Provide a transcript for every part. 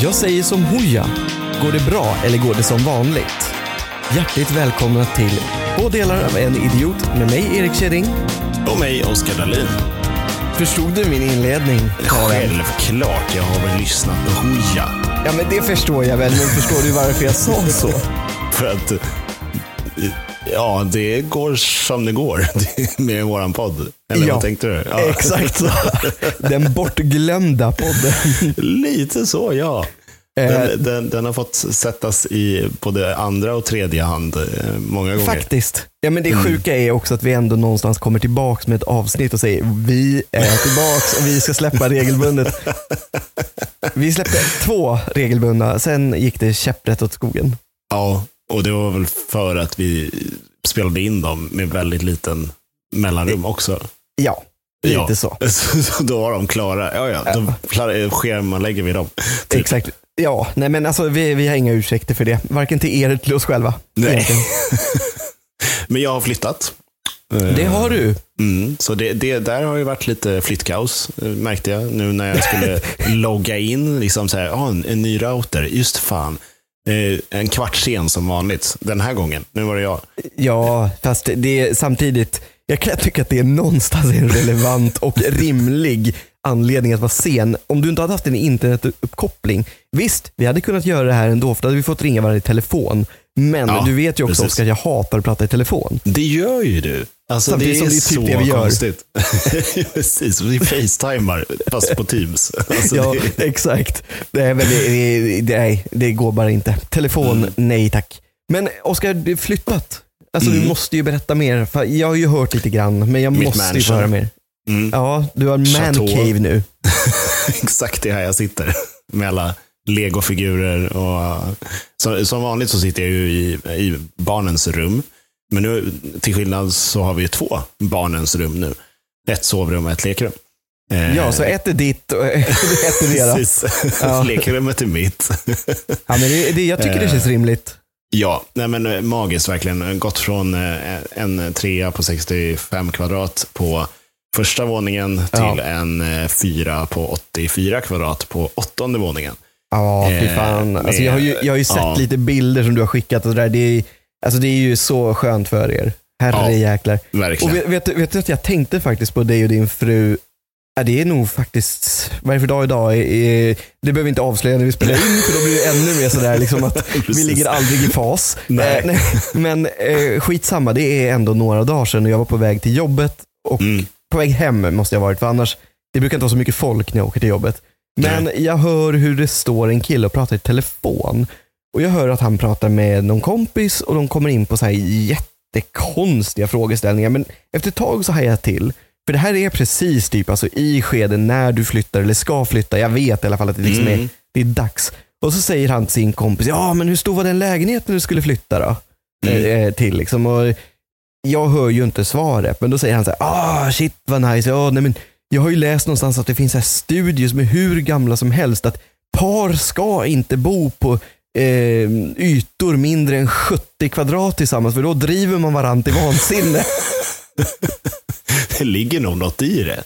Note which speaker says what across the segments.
Speaker 1: Jag säger som Hooja. Går det bra eller går det som vanligt? Hjärtligt välkomna till två delar av en idiot med mig Erik Kjering.
Speaker 2: Och mig, Oskar Dahlin.
Speaker 1: Förstod du min inledning? Karen?
Speaker 2: Självklart, jag har väl lyssnat på Hooja.
Speaker 1: Ja men det förstår jag väl, men förstår du varför jag sa så?
Speaker 2: För att, ja, det går som det går med våran podd. Eller
Speaker 1: Ja,
Speaker 2: vad tänkte du? Ja.
Speaker 1: Exakt så. Den bortglömda podden.
Speaker 2: Lite så, ja.
Speaker 1: Eh,
Speaker 2: Den, den, den har fått sättas i både andra och tredje hand eh, många gånger.
Speaker 1: Faktiskt. Ja, men det sjuka är också att vi ändå någonstans kommer tillbaks med ett avsnitt och säger vi är tillbaks och vi ska släppa regelbundet. Vi släppte två regelbundna, sen gick det käpprätt åt skogen.
Speaker 2: Ja, och det var väl för att vi spelade in dem med väldigt liten mellanrum också.
Speaker 1: Ja, lite
Speaker 2: ja.
Speaker 1: så.
Speaker 2: så. Då var de klara. Ja, ja, då klar- schemalägger vi dem. Typ.
Speaker 1: Exakt. Ja, nej men alltså vi, vi har inga ursäkter för det. Varken till er eller till oss själva.
Speaker 2: Nej. Men jag har flyttat.
Speaker 1: Det har du.
Speaker 2: Mm, så det, det, där har ju varit lite flyttkaos, eh, märkte jag. Nu när jag skulle logga in, liksom så här, ah, en, en ny router, just fan. Eh, en kvart sen som vanligt, den här gången. Nu var det jag.
Speaker 1: Ja, fast det är samtidigt, jag kan tycka att det är någonstans en relevant och rimlig anledning att vara sen. Om du inte hade haft en internetuppkoppling, visst, vi hade kunnat göra det här ändå, för då hade vi fått ringa varje telefon. Men
Speaker 2: Ja,
Speaker 1: du vet ju också
Speaker 2: precis.
Speaker 1: Oskar, att jag hatar att prata i telefon.
Speaker 2: Det gör ju du. Alltså, det är
Speaker 1: som det är typ
Speaker 2: så
Speaker 1: det vi gör.
Speaker 2: konstigt. precis, vi facetimar, fast på Teams. Alltså,
Speaker 1: Ja,
Speaker 2: det,
Speaker 1: exakt. Det, är väl, det, nej, det går bara inte. Telefon,
Speaker 2: Mm.
Speaker 1: nej tack. Men Oskar, flyttat. Alltså
Speaker 2: Mm.
Speaker 1: du måste ju berätta mer. För jag har ju hört lite grann, men jag
Speaker 2: Mitt
Speaker 1: måste ju få höra mer.
Speaker 2: mm,
Speaker 1: Ja, du har man
Speaker 2: Chateau.
Speaker 1: cave nu.
Speaker 2: exakt det här jag sitter. Med alla legofigurer och så, som vanligt så sitter jag ju i, i barnens rum. Men nu, till skillnad så har vi ju två barnens rum nu. Ett sovrum och ett lekrum. Eh,
Speaker 1: Ja, så ett är ditt och ett är deras. Ja.
Speaker 2: Lekrummet är mitt.
Speaker 1: Ja, men det, det, jag tycker det känns rimligt.
Speaker 2: Ja, nej men eh, magiskt verkligen. Gått från eh, en trea på 65 kvadrat på första våningen till
Speaker 1: Ja.
Speaker 2: en eh, fyra på 84 kvadrat på åttonde våningen.
Speaker 1: Ja, fy
Speaker 2: Eh,
Speaker 1: fan. Alltså, jag, har ju, jag har ju sett
Speaker 2: ja.
Speaker 1: lite bilder som du har skickat och det där. Det är, alltså, det är ju så skönt för er. Herre
Speaker 2: Ja,
Speaker 1: jäklar. Och
Speaker 2: Verkligen.
Speaker 1: vet, vet, du- vet du att jag tänkte faktiskt på dig och din fru. Ja, det är nog faktiskt, vad är det för dag idag? Det behöver vi inte avslöja när vi spelar in, för då blir det ännu mer sådär liksom att vi ligger aldrig i fas.
Speaker 2: Nej.
Speaker 1: Eh, nej, men eh, skitsamma, det är ändå några dagar sedan och jag var på väg till jobbet och
Speaker 2: Mm.
Speaker 1: på väg hem måste jag ha varit, för annars, det brukar inte vara så mycket folk när jag åker till jobbet. Men jag hör hur det står en kille och pratar i telefon. Och jag hör att han pratar med någon kompis och de kommer in på så här jättekonstiga frågeställningar. Men efter ett tag så hajar jag till. För det här är precis typ alltså i skeden när du flyttar eller ska flytta. Jag vet i alla fall att det, liksom är,
Speaker 2: Mm.
Speaker 1: det är dags. Och så säger han till sin kompis, ja men hur stor var den lägenheten du skulle flytta då?
Speaker 2: Mm.
Speaker 1: Eh, till liksom. Och jag hör ju inte svaret, men då säger han så här, ah shit vad nice. Ja, nej, men jag har ju läst någonstans att det finns här studier som är hur gamla som helst. Att par ska inte bo på eh, ytor mindre än 70 kvadrat tillsammans, för då driver man varandra till vansinne.
Speaker 2: Det ligger nog något i det.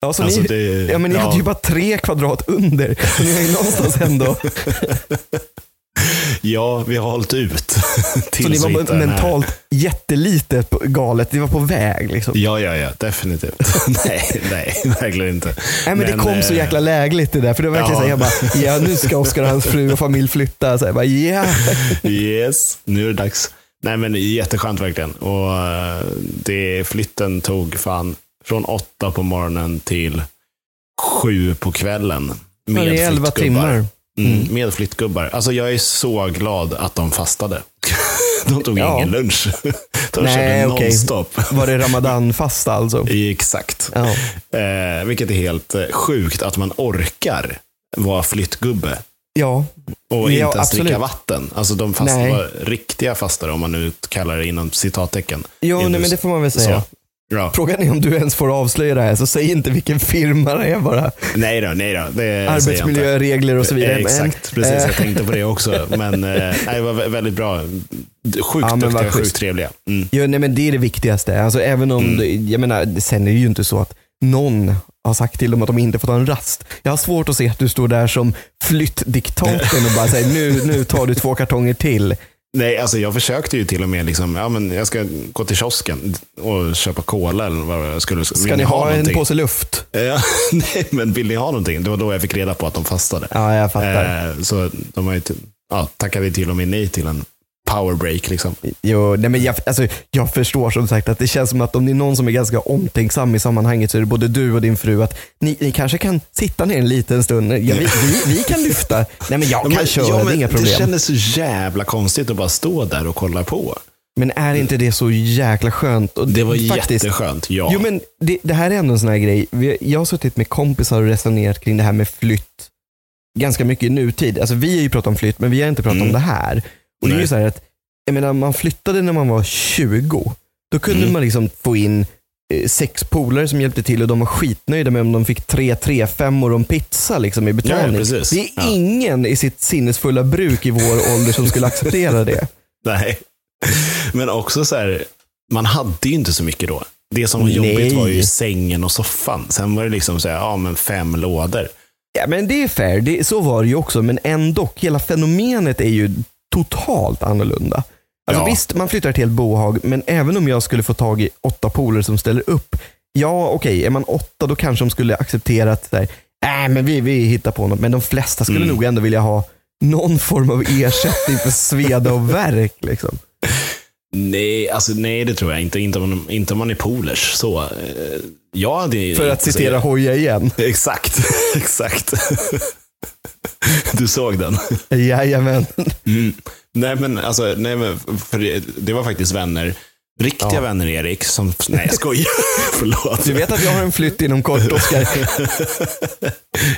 Speaker 1: Ja, så
Speaker 2: Alltså,
Speaker 1: ni,
Speaker 2: det-
Speaker 1: ja, men ni
Speaker 2: ja.
Speaker 1: hade ju bara tre kvadrat under. Så ni har ju någonstans ändå.
Speaker 2: Ja, vi har hållit ut.
Speaker 1: Så ni var mentalt jättelitet på- galet. Ni var på väg. Liksom.
Speaker 2: Ja, ja, ja, definitivt. nej, nej, verkligen inte.
Speaker 1: Nej, men, det kom så
Speaker 2: eh,
Speaker 1: jäkla lägligt det där. För det var verkligen
Speaker 2: Ja.
Speaker 1: så jag bara, ja nu ska Oskar och hans fru och familj flytta. Så jag bara, ja.
Speaker 2: Yes, nu är det dags. Nej, men jätteskönt verkligen. Och eh, det, flytten tog fan från åtta på morgonen till sju på kvällen.
Speaker 1: Det är elva timmar.
Speaker 2: Mm, med flyttgubbar. Alltså jag är så glad att de fastade. De tog
Speaker 1: Ja.
Speaker 2: ingen lunch. De
Speaker 1: Nej,
Speaker 2: körde nonstop.
Speaker 1: Var det ramadanfasta alltså?
Speaker 2: Exakt.
Speaker 1: Ja.
Speaker 2: Eh, vilket är helt eh, sjukt att man orkar vara flyttgubbe.
Speaker 1: Ja,
Speaker 2: Och
Speaker 1: Ja,
Speaker 2: inte ens
Speaker 1: absolut.
Speaker 2: dricka vatten. Alltså de fast var riktiga fastare, om man nu kallar det inom citattecken.
Speaker 1: jo, nej, men det får man väl säga.
Speaker 2: Så. Ja.
Speaker 1: Frågan är om du ens får avslöja det här, så säg inte vilken firma det är bara.
Speaker 2: Nej då, nej då.
Speaker 1: Arbetsmiljöregler och så vidare.
Speaker 2: Eh, Exakt, precis.
Speaker 1: eh,
Speaker 2: Jag tänkte på det också. Men eh, det var vä- väldigt bra. Sjukt
Speaker 1: Ja, men
Speaker 2: duktiga, sjukt trevliga. Mm.
Speaker 1: Ja, nej, men det är det viktigaste. Alltså, även om,
Speaker 2: Mm.
Speaker 1: det, jag menar, sen är det ju inte så att någon har sagt till dem att de inte får ta en rast. Jag har svårt att se att du står där som flyttdiktatorn och bara säger nu, nu tar du två kartonger till.
Speaker 2: Nej, alltså jag försökte ju till och med, liksom, ja, men jag ska gå till kiosken och köpa cola eller vad jag skulle.
Speaker 1: Ska ni ha, en påse luft?
Speaker 2: Ja, nej, men vill ni ha någonting? Det var då jag fick reda på att de fastade.
Speaker 1: Ja, jag fattar.
Speaker 2: Eh, så de har ju ja, tackade till och med nej till en powerbreak. Liksom.
Speaker 1: Jo, nej men jag, alltså, jag förstår som sagt att det känns som att om det är någon som är ganska omtänksam i sammanhanget så är det både du och din fru. att Ni, ni kanske kan sitta ner en liten stund. Ja, vi, vi, vi kan lyfta. Nej men jag kan men, köra, ja, det är inga problem.
Speaker 2: Det kändes så jävla konstigt att bara stå där och kolla på.
Speaker 1: Men är inte det så jäkla skönt?
Speaker 2: Och det var faktiskt, jätteskönt, ja.
Speaker 1: Jo, men det, det, här är ändå en sån här grej. Jag har suttit med kompisar och resonerat kring det här med flytt ganska mycket i nutid. Alltså, vi har ju pratat om flytt, men vi har inte pratat mm. om det här. Och det är ju så här att, jag menar, man flyttade när man var 20. Då kunde mm. man liksom få in eh, sex polare som hjälpte till och de var skitnöjda med om de fick tre 3 5 och en pizza liksom, i betalning.
Speaker 2: Ja,
Speaker 1: det är ja. ingen i sitt sinnesfulla bruk i vår ålder som skulle acceptera det.
Speaker 2: Nej, men också så här, man hade ju inte så mycket då. Det som var Nej. jobbigt var ju sängen och soffan. Sen var det liksom så här, ja men fem lådor.
Speaker 1: Ja men det är fair, det, så var det ju också. Men ändå, hela fenomenet är ju totalt annorlunda. Alltså ja. Visst, man flyttar till ett bohag, men även om jag skulle få tag i åtta polare som ställer upp. Ja, okej, okay, är man åtta då kanske de skulle acceptera att äh, men vi, vi hittar på något. Men de flesta skulle mm. nog ändå vilja ha någon form av ersättning för sveda och värk. Liksom.
Speaker 2: Nej, alltså, nej, det tror jag inte. Inte om man, inte om man är polers. Så, eh, jag hade,
Speaker 1: För att citera. Hoja igen.
Speaker 2: Exakt, exakt. Du såg den?
Speaker 1: Jajamän.
Speaker 2: Mm. Nej, men, alltså, nej, men för det, det var faktiskt vänner. Riktiga ja. vänner Erik, som... Nej, jag skojar. Förlåt.
Speaker 1: Du vet att jag har en flytt inom kort, Oskar.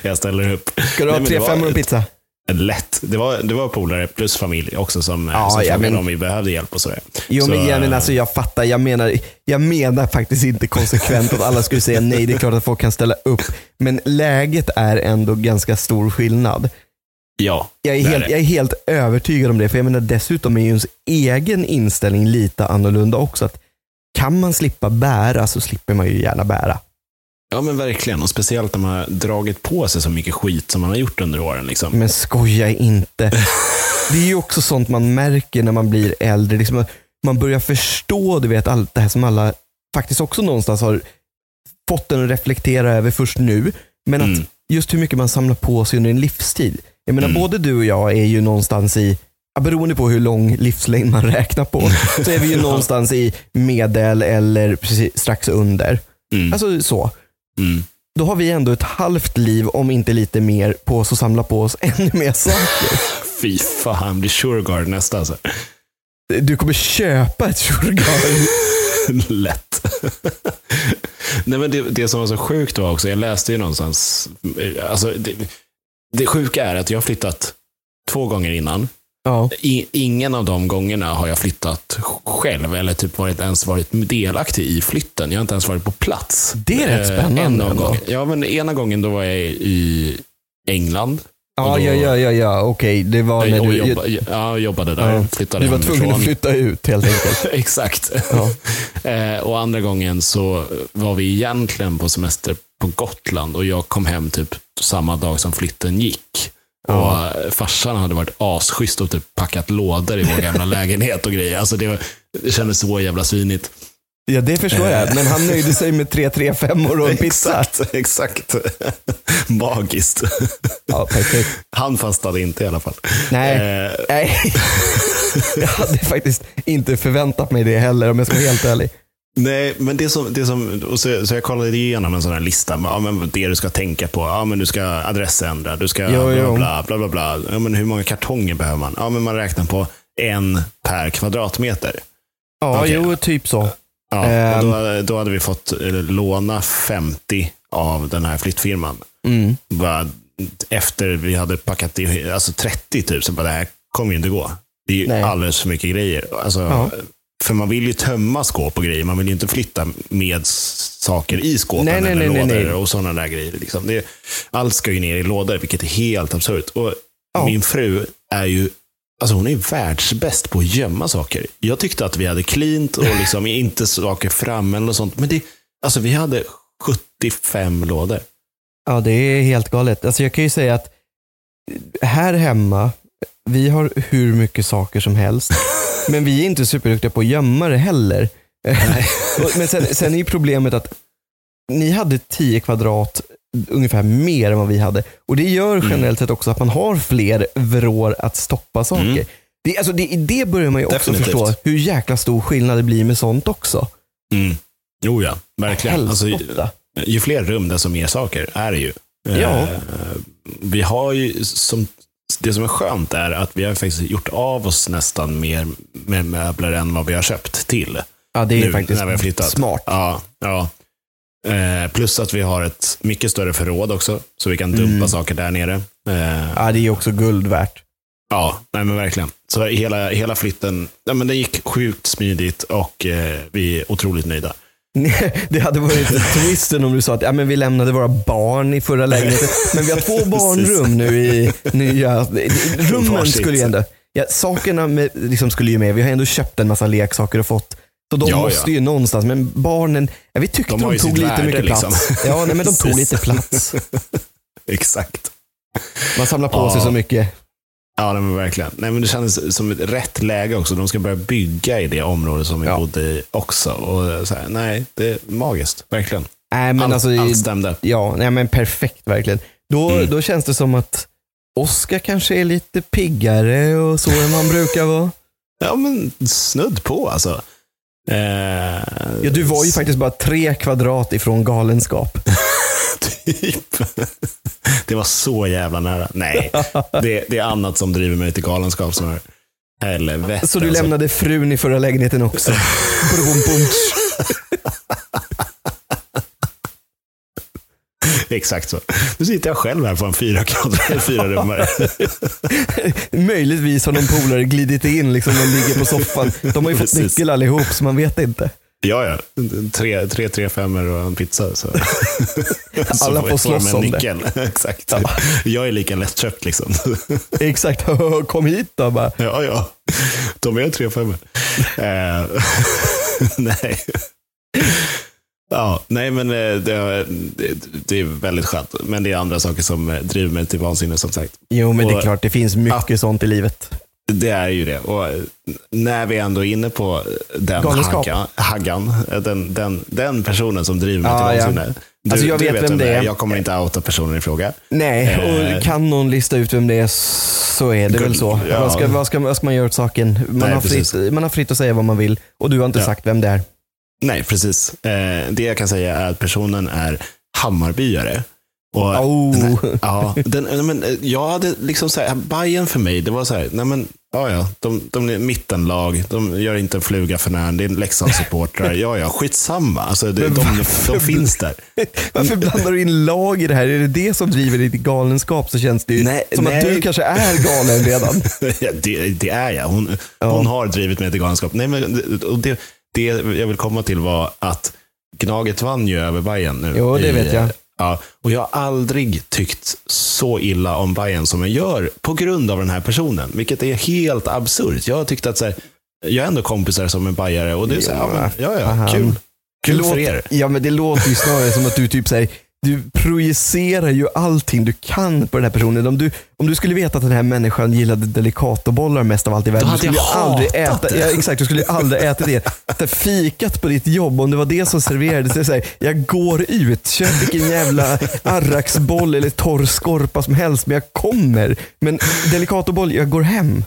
Speaker 2: jag ställer upp.
Speaker 1: Ska du ha tre femmor och pizza?
Speaker 2: Lätt. Det var, det var polare plus familj också som, ja, som frågade men... om vi behövde hjälp och sådär.
Speaker 1: Jo, så, men, ja, men alltså, jag fattar. Jag menar, jag menar faktiskt inte konsekvent att alla skulle säga nej. Det är klart att folk kan ställa upp. Men läget är ändå ganska stor skillnad.
Speaker 2: Ja,
Speaker 1: jag är, helt, är jag är helt övertygad om det. För jag menar, dessutom är ju ens egen inställning lite annorlunda också. Att kan man slippa bära så slipper man ju gärna bära.
Speaker 2: Ja men verkligen. Och speciellt när man har dragit på sig så mycket skit som man har gjort under åren. Liksom.
Speaker 1: Men skoja inte. det är ju också sånt man märker när man blir äldre. Liksom, man börjar förstå du vet, allt det här som alla faktiskt också någonstans har fått en att reflektera över först nu. Men mm. att just hur mycket man samlar på sig under en livstid. Jag menar, mm. både du och jag är ju någonstans i, beroende på hur lång livslängd man räknar på, så är vi ju någonstans i medel eller precis strax under. Mm. Alltså så. Mm. Då har vi ändå ett halvt liv, om inte lite mer, på oss att samla på oss ännu mer saker.
Speaker 2: Fy fan, blir Sureguard nästa alltså.
Speaker 1: Du kommer köpa ett Sureguard.
Speaker 2: Lätt. Nej, men det, det som var så sjukt var också, jag läste ju någonstans, alltså, det, det sjuka är att jag har flyttat två gånger innan.
Speaker 1: Ja.
Speaker 2: I, ingen av de gångerna har jag flyttat själv eller typ varit, ens varit delaktig i flytten. Jag har inte ens varit på plats.
Speaker 1: Det är rätt eh, spännande.
Speaker 2: En gång. Ja, men ena gången då var jag i England.
Speaker 1: Ja, då, ja, ja, ja, ja. okej. Det var när du...
Speaker 2: Jobba, ja, jobbade där. Ja. Flyttade
Speaker 1: du var tvungen att flytta ut helt enkelt.
Speaker 2: Exakt. Ja. eh, och andra gången så var vi egentligen på semester på Gotland och jag kom hem typ samma dag som flytten gick. Och farsan hade varit asschysst och typ packat lådor i vår gamla lägenhet och grejer. Alltså det, var, det kändes så jävla svinigt.
Speaker 1: Ja, det förstår jag. Men han nöjde sig med tre 3 5 och en pizza.
Speaker 2: Exakt, exakt. Magiskt.
Speaker 1: Ja, perfekt.
Speaker 2: Han fastade inte i alla fall.
Speaker 1: Nej, eh. nej. jag hade faktiskt inte förväntat mig det heller om jag ska vara helt ärlig.
Speaker 2: Nej, men det som, det som så, så jag kollade igenom en sån här lista. Ja, men det du ska tänka på. Ja, men du ska adressändra. Du ska jo, bla, bla, bla, bla, bla. Ja, men hur många kartonger behöver man? Ja, men man räknar på en per kvadratmeter.
Speaker 1: Ja, okay. jo, typ så.
Speaker 2: Ja, och då, ehm. då hade vi fått eh, låna 50 av den här flyttfirman.
Speaker 1: Mm.
Speaker 2: Bara efter vi hade packat i, alltså 30 000. Bara, det här kommer ju inte gå. Det är ju Nej. alldeles för mycket grejer. Alltså, ja. För man vill ju tömma skåp och grejer. Man vill ju inte flytta med saker i skåpen nej, nej, eller nej, lådor och sådana där grejer. Liksom. Det, allt ska ju ner i lådor, vilket är helt absurt. Och ja. Min fru är ju Alltså hon är världsbäst på att gömma saker. Jag tyckte att vi hade cleant och liksom inte saker framme eller sånt. Men det, alltså vi hade 75 lådor.
Speaker 1: Ja, det är helt galet. Alltså jag kan ju säga att här hemma, vi har hur mycket saker som helst. men vi är inte superduktiga på att gömma det heller. men sen, sen är ju problemet att ni hade 10 kvadrat ungefär mer än vad vi hade. Och Det gör
Speaker 2: Mm.
Speaker 1: generellt sett också att man har fler vrår att stoppa saker.
Speaker 2: Mm.
Speaker 1: Det, alltså det, det börjar man ju också
Speaker 2: Definitivt.
Speaker 1: förstå, hur jäkla stor skillnad det blir med sånt också.
Speaker 2: Mm. Jo ja, verkligen. Alltså, ju, ju fler rum, desto mer saker är det ju.
Speaker 1: Ja.
Speaker 2: Eh, vi har ju, som, det som är skönt är att vi har faktiskt gjort av oss nästan mer med möbler än vad vi har köpt till.
Speaker 1: Ja, det är
Speaker 2: nu
Speaker 1: faktiskt
Speaker 2: när vi har flyttat.
Speaker 1: smart.
Speaker 2: Ja, ja. Eh, plus att vi har ett mycket större förråd också, så vi kan dumpa
Speaker 1: Mm.
Speaker 2: saker där nere. Eh,
Speaker 1: Ja, det är också guld värt.
Speaker 2: Ja, nej men verkligen. Så hela, hela flytten, ja, men den gick sjukt smidigt och eh, vi är otroligt nöjda.
Speaker 1: Det hade varit twisten om du sa att ja, men vi lämnade våra barn i förra lägenheten. Men vi har två barnrum nu i nya. Rummen skulle ju ändå, ja, sakerna med, liksom skulle ju med. Vi har ändå köpt en massa leksaker och fått. Så de
Speaker 2: Ja,
Speaker 1: måste
Speaker 2: ja.
Speaker 1: ju någonstans. Men barnen, ja, vi tyckte
Speaker 2: De
Speaker 1: de, tog lite
Speaker 2: värde,
Speaker 1: mycket
Speaker 2: liksom.
Speaker 1: plats. Ja, nej, men de tog lite plats.
Speaker 2: Exakt.
Speaker 1: Man samlar på sig så mycket.
Speaker 2: Ja, men verkligen. Nej, men det kändes som ett rätt läge också. De ska börja bygga i det område som vi
Speaker 1: Ja.
Speaker 2: bodde i också. Och så här, nej, det är magiskt. Verkligen.
Speaker 1: Nej, men
Speaker 2: allt,
Speaker 1: alltså,
Speaker 2: allt stämde.
Speaker 1: ja, nej, men perfekt verkligen. Då,
Speaker 2: Mm.
Speaker 1: då känns det som att Oskar kanske är lite piggare och så än man brukar vara.
Speaker 2: Ja, men snudd på alltså. Eh,
Speaker 1: Ja, du var ju faktiskt bara tre kvadrat ifrån galenskap.
Speaker 2: Typ. Det var så jävla nära. Nej, det, det är annat som driver mig till galenskap snarare. Helvete.
Speaker 1: Så du
Speaker 2: alltså.
Speaker 1: lämnade frun i förra lägenheten också?
Speaker 2: Exakt så. Nu sitter jag själv här på en fyra, kvadrat- fyra rummare.
Speaker 1: Möjligtvis har någon polare glidit in liksom och ligger på soffan. De har ju fått
Speaker 2: Precis.
Speaker 1: nyckel allihop så man vet inte.
Speaker 2: Ja, ja. Tre, tre, tre femmor och en pizza. Så.
Speaker 1: Alla
Speaker 2: får-
Speaker 1: slåss om det.
Speaker 2: Exakt. Jag är lika lättköpt liksom.
Speaker 1: Exakt, kom hit då bara.
Speaker 2: Ja, ja. De är tre femmor. Eh, nej. Ja, nej men eh, det, det, är väldigt skönt. Men det är andra saker som driver mig till vansinne som sagt.
Speaker 1: Jo men det är
Speaker 2: Och-
Speaker 1: klart, det finns mycket sånt i livet.
Speaker 2: Det är ju det. Och eh, när vi ändå är inne på den hagga, haggan, eh, den, den, den personen som driver mig
Speaker 1: Ja,
Speaker 2: till
Speaker 1: ja.
Speaker 2: vansinne. Du,
Speaker 1: Alltså, jag
Speaker 2: du
Speaker 1: vet vem det är.
Speaker 2: Jag kommer inte outa personen i fråga.
Speaker 1: Nej,
Speaker 2: Eh.
Speaker 1: och kan någon lista ut vem det är så är det väl så.
Speaker 2: Ja.
Speaker 1: Vad, ska, vad, ska, vad ska man göra åt saken? Man,
Speaker 2: Nej,
Speaker 1: har
Speaker 2: precis.
Speaker 1: fritt, man har fritt att säga vad man vill och du har inte
Speaker 2: Ja.
Speaker 1: sagt vem det är.
Speaker 2: Nej, precis. Eh, det jag kan säga är att personen är Hammarbyare. Och
Speaker 1: Oh.
Speaker 2: den här, ja, den, men, eh, jag hade liksom så här, Bayern för mig, det var så här, nej men, ja, ja, de, de är mittenlag, de gör inte en fluga för när, det är Leksandssupportrar, ja, ja, skitsamma, alltså, det, de, de finns där.
Speaker 1: Varför blandar du in lag i det här? Är det det som driver till galenskap så känns det ju
Speaker 2: Nej,
Speaker 1: som att
Speaker 2: nej.
Speaker 1: du kanske är galen redan.
Speaker 2: Det, det är jag. Hon,
Speaker 1: Ja.
Speaker 2: hon har drivit mig till galenskap. Nej, men, det, det jag vill komma till var att Gnaget vann ju över Bayern nu.
Speaker 1: Jo, det
Speaker 2: i-
Speaker 1: vet jag.
Speaker 2: Ja, och jag har aldrig tyckt så illa om Bayern som jag gör på grund av den här personen. Vilket är helt absurt. Jag har tyckt att så här, jag har ändå kompisar som är bajare och det är så här, ja, ja, ja, kul.
Speaker 1: Det
Speaker 2: Kul för
Speaker 1: låter,
Speaker 2: er.
Speaker 1: Ja, men det låter ju snarare som att du typ säger du projicerar ju allting du kan på den här personen. Om du, om du skulle veta att den här människan gillade delicatobollar mest av allt i världen.
Speaker 2: Då hade
Speaker 1: du skulle
Speaker 2: jag
Speaker 1: aldrig äta,
Speaker 2: det.
Speaker 1: ja, exakt, du skulle aldrig äta det. det. Fikat på ditt jobb, om det var det som serverades. Det är så här, jag går ut, köp vilken jävla arraksboll eller torr skorpa som helst, men jag kommer. Men delicatoboll, jag går hem.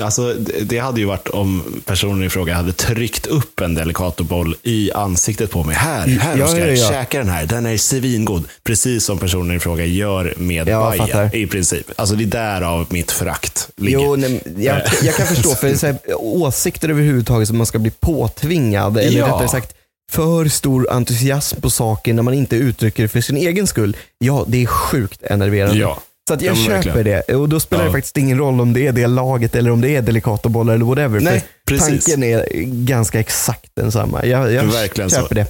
Speaker 2: Alltså, det, hade ju varit om personen i fråga hade tryckt upp en Delicatoboll i ansiktet på mig. Här, här
Speaker 1: Ja,
Speaker 2: Oskar,
Speaker 1: ja, ja.
Speaker 2: käka den här. Den är svingod. Precis som personen i fråga gör med
Speaker 1: Ja, jag fattar.
Speaker 2: i princip. Alltså det är därav mitt förakt ligger.
Speaker 1: Jo, nej, jag, jag kan förstå, för så här, åsikter överhuvudtaget som man ska bli påtvingad, eller
Speaker 2: Ja.
Speaker 1: rättare sagt för stor entusiasm på saker när man inte uttrycker det för sin egen skull. Ja, det är sjukt enerverande.
Speaker 2: Ja.
Speaker 1: Så att jag
Speaker 2: Ja,
Speaker 1: köper
Speaker 2: verkligen.
Speaker 1: det. Och då spelar
Speaker 2: Ja.
Speaker 1: det faktiskt ingen roll om det är det laget eller om det är delicatobollar eller whatever.
Speaker 2: Nej,
Speaker 1: för
Speaker 2: precis.
Speaker 1: tanken är ganska exakt densamma. Jag, jag
Speaker 2: Verkligen så.
Speaker 1: köper det.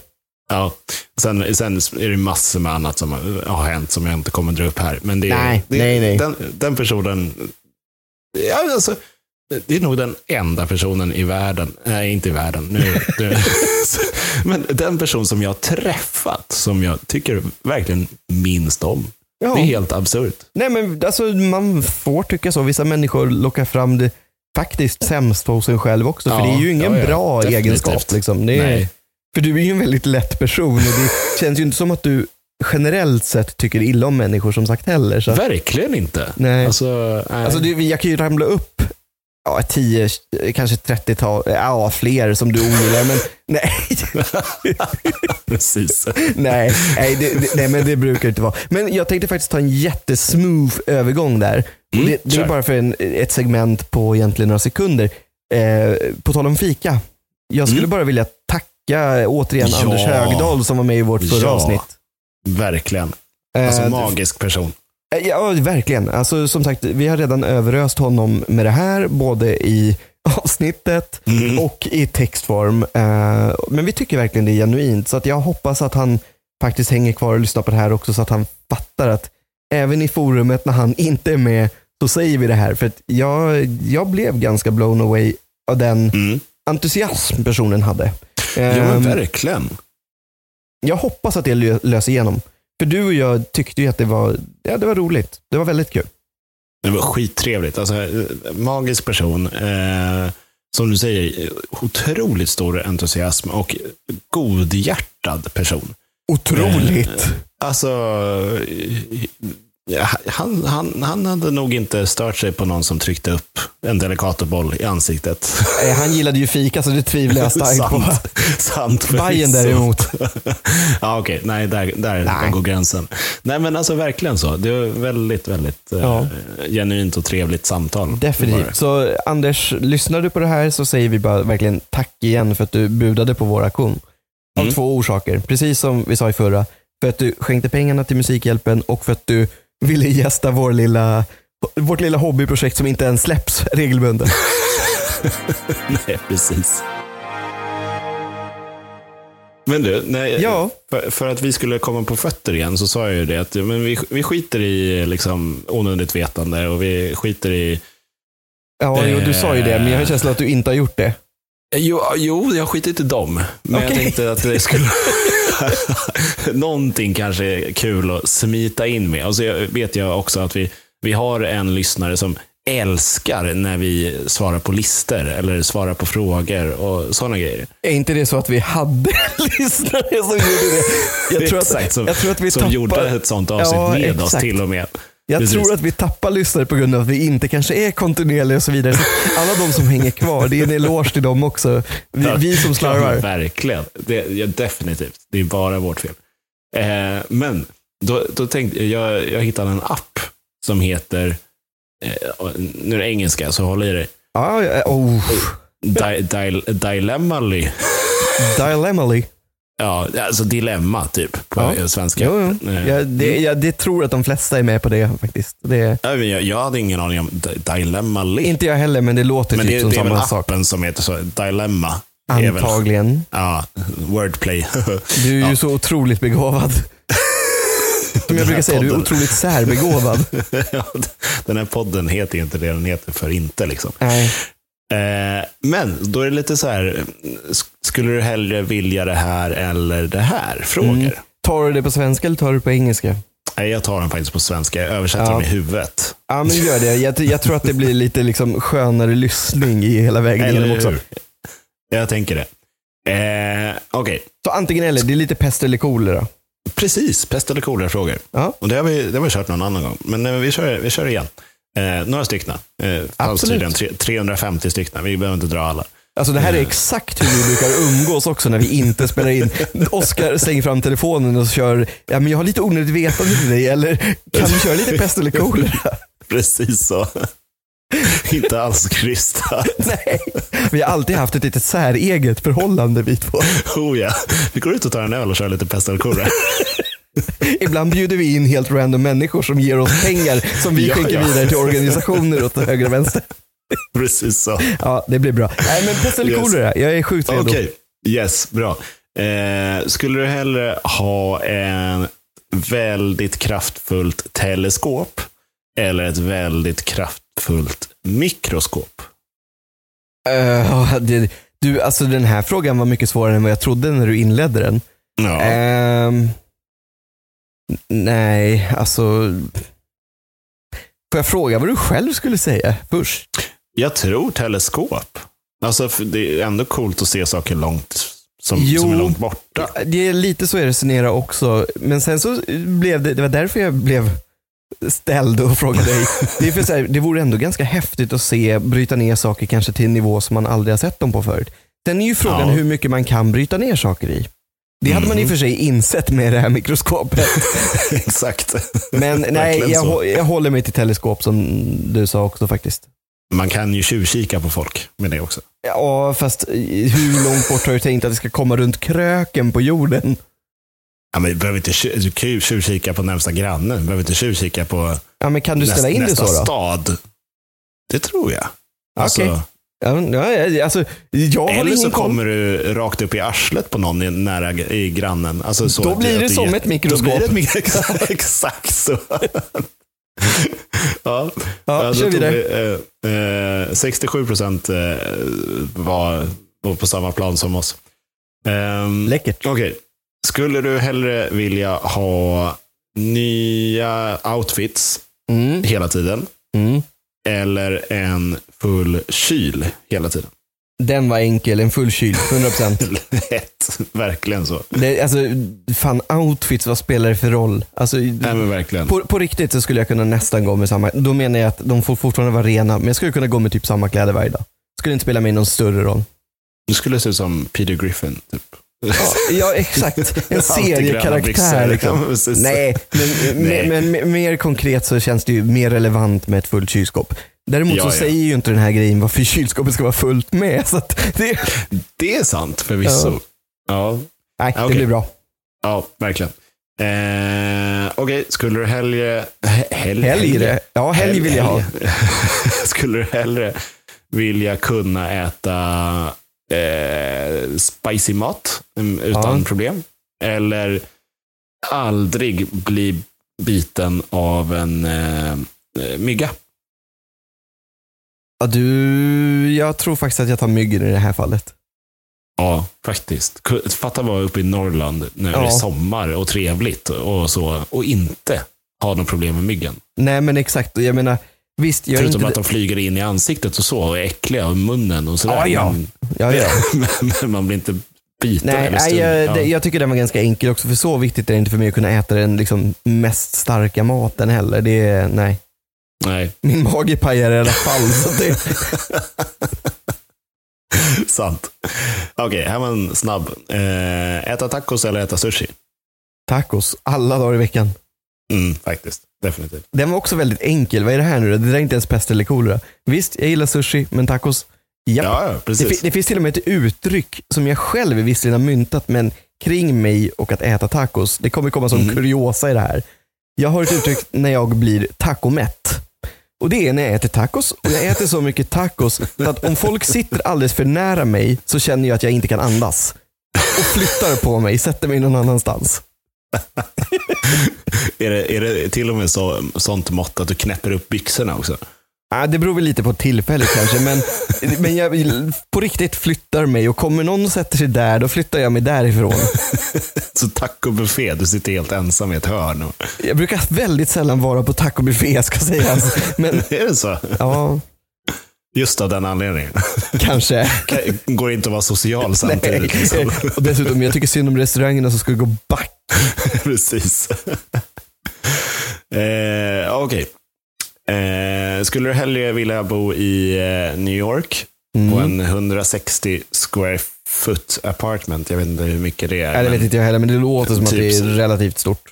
Speaker 2: Ja. Sen, sen är det massor med annat som har hänt som jag inte kommer dra upp här. Men det, är-
Speaker 1: Nej,
Speaker 2: det,
Speaker 1: nej, nej.
Speaker 2: Den, den personen, ja, alltså, det är nog den enda personen i världen, nej inte i världen, nu, nu, men den person som jag har träffat som jag tycker verkligen minst om.
Speaker 1: Ja.
Speaker 2: Det är helt absurt.
Speaker 1: Nej men alltså man får tycka så. Vissa människor lockar fram det faktiskt sämst hos en själv också. för
Speaker 2: Ja,
Speaker 1: det är ju ingen
Speaker 2: ja.
Speaker 1: bra
Speaker 2: Definitivt.
Speaker 1: egenskap. Liksom. Det är,
Speaker 2: Nej.
Speaker 1: för du är ju en väldigt lätt person och det känns ju inte som att du generellt sett tycker illa om människor som sagt heller. Så.
Speaker 2: Verkligen inte.
Speaker 1: Nej.
Speaker 2: Alltså, nej.
Speaker 1: Alltså det, jag kan ju ramla upp ja, 10, kanske 30-tal, ja fler som du ogillar. Men nej,
Speaker 2: Precis.
Speaker 1: nej, nej, det, nej, men det brukar inte vara. Men jag tänkte faktiskt ta en jättesmooth övergång där.
Speaker 2: Mm,
Speaker 1: det, det är bara för en, ett segment på egentligen några sekunder. Eh, på tal om fika. Jag skulle
Speaker 2: Mm.
Speaker 1: bara vilja tacka återigen
Speaker 2: Ja.
Speaker 1: Anders Högdahl som var med i vårt förra
Speaker 2: Ja.
Speaker 1: avsnitt.
Speaker 2: Verkligen. Alltså
Speaker 1: Eh,
Speaker 2: magisk person.
Speaker 1: Eh, Ja, verkligen. Alltså, som sagt, vi har redan överöst honom med det här, både i avsnittet
Speaker 2: Mm.
Speaker 1: och i textform. Eh, Men vi tycker verkligen det är genuint, så att jag hoppas att han faktiskt hänger kvar och lyssnar på det här också, så att han fattar att även i forumet när han inte är med, så säger vi det här. För att jag, jag blev ganska blown away av den
Speaker 2: Mm.
Speaker 1: entusiasm personen hade.
Speaker 2: Ja, men
Speaker 1: Ehm,
Speaker 2: verkligen.
Speaker 1: jag hoppas att det lö- löser igenom. För du och jag tyckte ju att det var, ja, det var roligt. Det var väldigt kul.
Speaker 2: Det var skittrevligt. Alltså, eh, magisk person. Eh, som du säger, otroligt stor entusiasm och godhjärtad person.
Speaker 1: Otroligt.
Speaker 2: Alltså, ja, han, han, han hade nog inte stört sig på någon som tryckte upp en Delicatoboll i ansiktet.
Speaker 1: Eh, Han gillade ju fika så det tvivlar jag starkt på.
Speaker 2: sant. sant
Speaker 1: Bajen däremot.
Speaker 2: ja, okej. Nej, där, där
Speaker 1: Nej.
Speaker 2: går gränsen. Nej, men alltså verkligen så. Det var väldigt, väldigt eh,
Speaker 1: Ja.
Speaker 2: genuint och trevligt samtal.
Speaker 1: Definitivt. Så Anders, lyssnar du på det här så säger vi bara verkligen tack igen för att du budade på vår aktion. Av
Speaker 2: Mm.
Speaker 1: två orsaker. Precis som vi sa i förra. För att du skänkte pengarna till Musikhjälpen och för att du ville gästa vår lilla, vårt lilla hobbyprojekt som inte ens släpps regelbundet.
Speaker 2: Nej, precis. Men du, nej,
Speaker 1: Ja.
Speaker 2: för, för att vi skulle komma på fötter igen så sa jag ju det att men vi, vi skiter i liksom, onödigt vetande och vi skiter i...
Speaker 1: Ja, jo, du sa ju det, men jag har en känsla att du inte har gjort det.
Speaker 2: Jo, jo jag skiter inte i dem. Men jag
Speaker 1: Okej.
Speaker 2: tänkte att det skulle... Någonting kanske är kul att smita in med. Och så vet jag också att vi, vi har en lyssnare som älskar när vi svarar på listor eller svarar på frågor och sådana grejer.
Speaker 1: Är inte det så att vi hade lyssnare som gjorde det? Jag tror att,
Speaker 2: Exakt, som,
Speaker 1: jag tror att vi
Speaker 2: som
Speaker 1: tappar,
Speaker 2: gjorde ett sånt avsnitt
Speaker 1: Ja,
Speaker 2: med oss
Speaker 1: exakt.
Speaker 2: till och med.
Speaker 1: Jag
Speaker 2: Precis.
Speaker 1: tror att vi tappar lyssnare på grund av att vi inte kanske är kontinuerliga och så vidare. Alla de som hänger kvar, det är en eloge till dem också. Vi, vi som
Speaker 2: Ja,
Speaker 1: slarvar.
Speaker 2: verkligen. Det, ja, definitivt. Det är bara vårt fel. Eh, men då, då tänkte jag, jag, hittade en app som heter, eh, nu är det engelska så håll i dig,
Speaker 1: Ja, ja, oh.
Speaker 2: Di, di, Dilemmally.
Speaker 1: Dilemmaly.
Speaker 2: Ja, alltså dilemma typ på
Speaker 1: Ja.
Speaker 2: svenska.
Speaker 1: Jo, jo.
Speaker 2: Eh,
Speaker 1: Jag, det, jag det tror att de flesta är med på det faktiskt. Det,
Speaker 2: jag, jag hade ingen aning om di- Dilemmally.
Speaker 1: inte jag heller, men det låter
Speaker 2: men
Speaker 1: typ
Speaker 2: det,
Speaker 1: som
Speaker 2: det är väl
Speaker 1: samma sak.
Speaker 2: appen som heter så. Dilemma. är väl-
Speaker 1: Antagligen.
Speaker 2: Ja, wordplay.
Speaker 1: Du är ju
Speaker 2: Ja.
Speaker 1: så otroligt begåvad. Som jag brukar säga, du är
Speaker 2: podden.
Speaker 1: otroligt särbegåvad.
Speaker 2: Ja, den här podden heter ju inte det den heter för inte. Liksom.
Speaker 1: Nej.
Speaker 2: Eh, men då är det lite så här, sk- skulle du hellre vilja det här eller det här? Frågor.
Speaker 1: Mm. Tar du det på svenska eller tar du det på engelska?
Speaker 2: Nej, jag tar den faktiskt på svenska. Jag översätter
Speaker 1: Ja.
Speaker 2: dem i huvudet.
Speaker 1: Ja, men gör det. Jag, jag tror att det blir lite liksom skönare lyssning i hela vägen
Speaker 2: Eller
Speaker 1: igenom också.
Speaker 2: hur? Jag tänker det. Eh, Okej,
Speaker 1: Så antingen eller, det är lite pest eller kolera.
Speaker 2: precis. Pest eller kolera-frågor.
Speaker 1: Ja.
Speaker 2: Och det har, vi, det har vi kört någon annan gång. Men vi kör, vi kör igen. Eh, några stycken. Eh,
Speaker 1: Absolut.
Speaker 2: tre- 350 stycken. Vi behöver inte dra alla.
Speaker 1: Alltså det här är exakt hur vi brukar umgås också när vi inte spelar in. Oskar slänger fram telefonen och kör, ja men jag har lite onödigt vetande till dig, eller kan du köra lite pest eller kolera?
Speaker 2: Precis så. inte alls krystat.
Speaker 1: Nej, vi har alltid haft ett litet säreget förhållande vi två.
Speaker 2: Oh ja. Vi går ut och tar en öl och kör lite pest eller kolera.
Speaker 1: Ibland bjuder vi in helt random människor som ger oss pengar som vi
Speaker 2: Ja,
Speaker 1: skänker
Speaker 2: ja.
Speaker 1: vidare till organisationer åt höger och vänster.
Speaker 2: Precis så.
Speaker 1: Ja, det blir bra. Nej, men pest eller
Speaker 2: Yes.
Speaker 1: kolera, jag är sjukt redo.
Speaker 2: Okej, yes, bra. Eh, skulle du hellre ha en väldigt kraftfullt teleskop eller ett väldigt kraftfullt mikroskop?
Speaker 1: Uh, det, du, alltså den här frågan var mycket svårare än vad jag trodde när du inledde den.
Speaker 2: Ja.
Speaker 1: Ehm, nej, alltså. Får jag fråga vad du själv skulle säga först?
Speaker 2: Jag tror teleskop. Alltså, det är ändå coolt att se saker långt som,
Speaker 1: Jo.
Speaker 2: som är långt borta.
Speaker 1: Det är lite så jag resonerar också. Men sen så blev det, det var därför jag blev ställd och frågade dig. Det, är för så här, det vore ändå ganska häftigt att se bryta ner saker kanske till en nivå som man aldrig har sett dem på förut. Sen är ju frågan
Speaker 2: Ja.
Speaker 1: hur mycket man kan bryta ner saker i. Det hade man i och för sig insett med det här mikroskopet.
Speaker 2: Exakt.
Speaker 1: Men nej, jag, jag håller mig till teleskop som du sa också faktiskt.
Speaker 2: Man kan ju tjuvkika på folk med det också.
Speaker 1: Ja, fast hur långt bort har du tänkt att det ska komma runt kröken på jorden?
Speaker 2: Ja, men du, behöver inte, du kan ju tjuvkika på närmsta grannen. Du behöver inte tjuvkika på
Speaker 1: Ja, men kan du ställa in det
Speaker 2: nästa
Speaker 1: så då?
Speaker 2: stad. Det tror jag. Alltså,
Speaker 1: Okej. Ja, ja, alltså, jag
Speaker 2: Eller så kommer du rakt upp i arslet på någon i, nära i grannen. Alltså så
Speaker 1: Då blir det som ett mikroskop.
Speaker 2: Då blir det ett. Exakt så. ja,
Speaker 1: Ja,
Speaker 2: då
Speaker 1: kör vidare.
Speaker 2: vi, eh, eh, 67 procent eh, var, var på samma plan som oss. Ehm,
Speaker 1: Läckert.
Speaker 2: Okej. Skulle du hellre vilja ha nya outfits
Speaker 1: Mm,
Speaker 2: hela tiden
Speaker 1: mm.
Speaker 2: Eller en full kyl hela tiden?
Speaker 1: Den var enkel, en full kyl, 100%.
Speaker 2: Lätt. Verkligen så.
Speaker 1: Det, alltså, fan outfits, vad spelar det för roll? Alltså,
Speaker 2: Nej men verkligen.
Speaker 1: på, på riktigt så skulle jag kunna nästan gå med samma, då menar jag att de får fortfarande vara rena, men jag skulle kunna gå med typ samma kläder varje dag. Skulle inte spela mig någon större roll.
Speaker 2: Du skulle se ut som Peter Griffin. Typ.
Speaker 1: Ja, exakt. En seriekaraktär. Liksom. Nej, men,
Speaker 2: Nej.
Speaker 1: Men, men mer konkret så känns det ju mer relevant med ett fullt kylskåp. Däremot
Speaker 2: Ja,
Speaker 1: så
Speaker 2: ja.
Speaker 1: säger ju inte den här grejen varför kylskåpet ska vara fullt med. Så det,
Speaker 2: Det är sant förvisso.
Speaker 1: Ja.
Speaker 2: Ja,
Speaker 1: nej, det
Speaker 2: Okej.
Speaker 1: blir bra.
Speaker 2: ja verkligen. Eh, Okej, skulle du hellre... he- Helg,
Speaker 1: Helg det. Ja, helg vill jag ha.
Speaker 2: skulle du hellre vilja kunna äta eh, spicy mat mm, utan
Speaker 1: Ja.
Speaker 2: problem? Eller aldrig bli biten av en eh, mygga?
Speaker 1: Ja, du, jag tror faktiskt att jag tar myggen i det här fallet.
Speaker 2: Ja, faktiskt. Fatta vara uppe i Norrland när det är
Speaker 1: Ja.
Speaker 2: sommar och trevligt och så och inte ha något problem med myggen.
Speaker 1: Nej, men exakt. Jag menar, visst, är
Speaker 2: Förutom
Speaker 1: inte...
Speaker 2: att de flyger in i ansiktet och så och är äckliga i munnen och sådär.
Speaker 1: Ja, ja.
Speaker 2: Men,
Speaker 1: Ja, ja.
Speaker 2: men man blir inte biten
Speaker 1: Nej, nej jag,
Speaker 2: ja.
Speaker 1: det, jag tycker den var ganska enkel också, för så viktigt är det inte för mig att kunna äta den liksom mest starka maten heller. Det är, nej.
Speaker 2: nej,
Speaker 1: Min mage pajar i alla fall. Så det,
Speaker 2: sant. Okej, här var en snabb. Eh, äta tacos eller äta sushi?
Speaker 1: tacos, alla dagar i veckan.
Speaker 2: Mm, faktiskt, definitivt.
Speaker 1: Den var också väldigt enkel. Vad är det här nu då? Det där är inte ens pest eller kolera. Visst, jag gillar sushi, men tacos? Japp.
Speaker 2: Ja, ja,
Speaker 1: det,
Speaker 2: precis.
Speaker 1: fi- det finns till och med ett uttryck som jag själv visserligen har myntat, men kring mig och att äta tacos. Det kommer komma som
Speaker 2: Mhm.
Speaker 1: kuriosa i det här. Jag har ett uttryck när jag blir tacomätt. Och det är när jag äter tacos och jag äter så mycket tacos att om folk sitter alldeles för nära mig så känner jag att jag inte kan andas. Och flyttar på mig, sätter mig någon annanstans.
Speaker 2: Är, det, är det till och med så, sånt mått att du knäpper upp byxorna också?
Speaker 1: Ja, det beror väl lite på tillfället kanske, men, men jag på riktigt flyttar mig och kommer någon och sätter sig där, då flyttar jag mig därifrån.
Speaker 2: Så tacobuffé, du sitter helt ensam i ett hörn. Och...
Speaker 1: Jag brukar väldigt sällan vara på tacobuffé ska sägas, men
Speaker 2: Är det så?
Speaker 1: ja,
Speaker 2: Just av den anledningen.
Speaker 1: kanske.
Speaker 2: Går inte att vara social samtidigt. Liksom.
Speaker 1: Och dessutom, jag tycker synd om restaurangerna som skulle gå back.
Speaker 2: Precis. eh, Okej. Eh, skulle du hellre vilja bo i eh, New York på
Speaker 1: Mm.
Speaker 2: en 160 square foot apartment? Jag vet inte hur mycket det är.
Speaker 1: Nej, det vet inte jag heller, men det låter som att
Speaker 2: Typ
Speaker 1: det är
Speaker 2: så.
Speaker 1: relativt stort.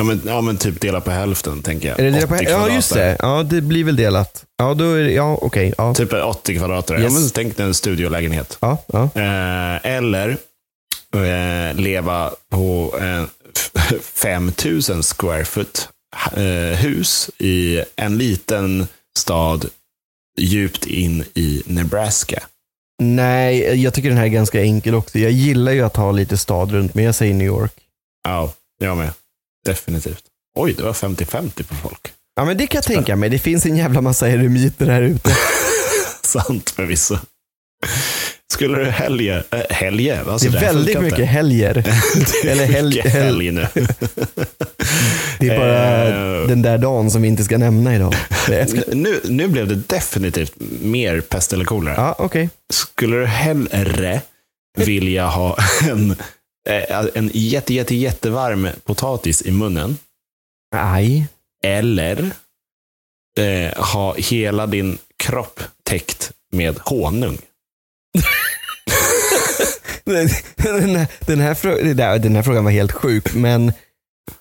Speaker 2: Ja men, ja, men typ dela på hälften, tänker jag.
Speaker 1: Är det delat
Speaker 2: 80
Speaker 1: på, ja,
Speaker 2: kvadrat
Speaker 1: just det. Ja, det blir väl delat. Ja, då är det, ja, okej. ja.
Speaker 2: Typ 80 kvadrat. där. Ja,
Speaker 1: Yes.
Speaker 2: men tänk dig en studiolägenhet.
Speaker 1: Ja, ja.
Speaker 2: Eh, eller eh, leva på en 5000 square foot eh, hus i en liten stad djupt in i Nebraska.
Speaker 1: Nej, jag tycker den här är ganska enkel också. Jag gillar ju att ha lite stad runt, men jag säger New York.
Speaker 2: Ja, jag med. Definitivt. Oj, det var 50-50 på folk.
Speaker 1: Ja, men det kan jag tänka mig. Det finns en jävla massa eremiter här ute.
Speaker 2: Sant förvisso. Skulle du helge, äh, helge? Alltså
Speaker 1: Det är väldigt
Speaker 2: inte.
Speaker 1: mycket helger. Eller helg- helg.
Speaker 2: nu.
Speaker 1: Det är bara
Speaker 2: Eh.
Speaker 1: den där dagen som vi inte ska nämna idag.
Speaker 2: Nu, nu blev det definitivt mer pest eller kolera.
Speaker 1: Ja, okej.
Speaker 2: Skulle du hellre vilja ha en, en jätte, jätte, jättevarm potatis i munnen
Speaker 1: Nej.
Speaker 2: eller eh, ha hela din kropp täckt med honung?
Speaker 1: Den, den, här, den, här, frå- det där- den här frågan var helt sjuk, men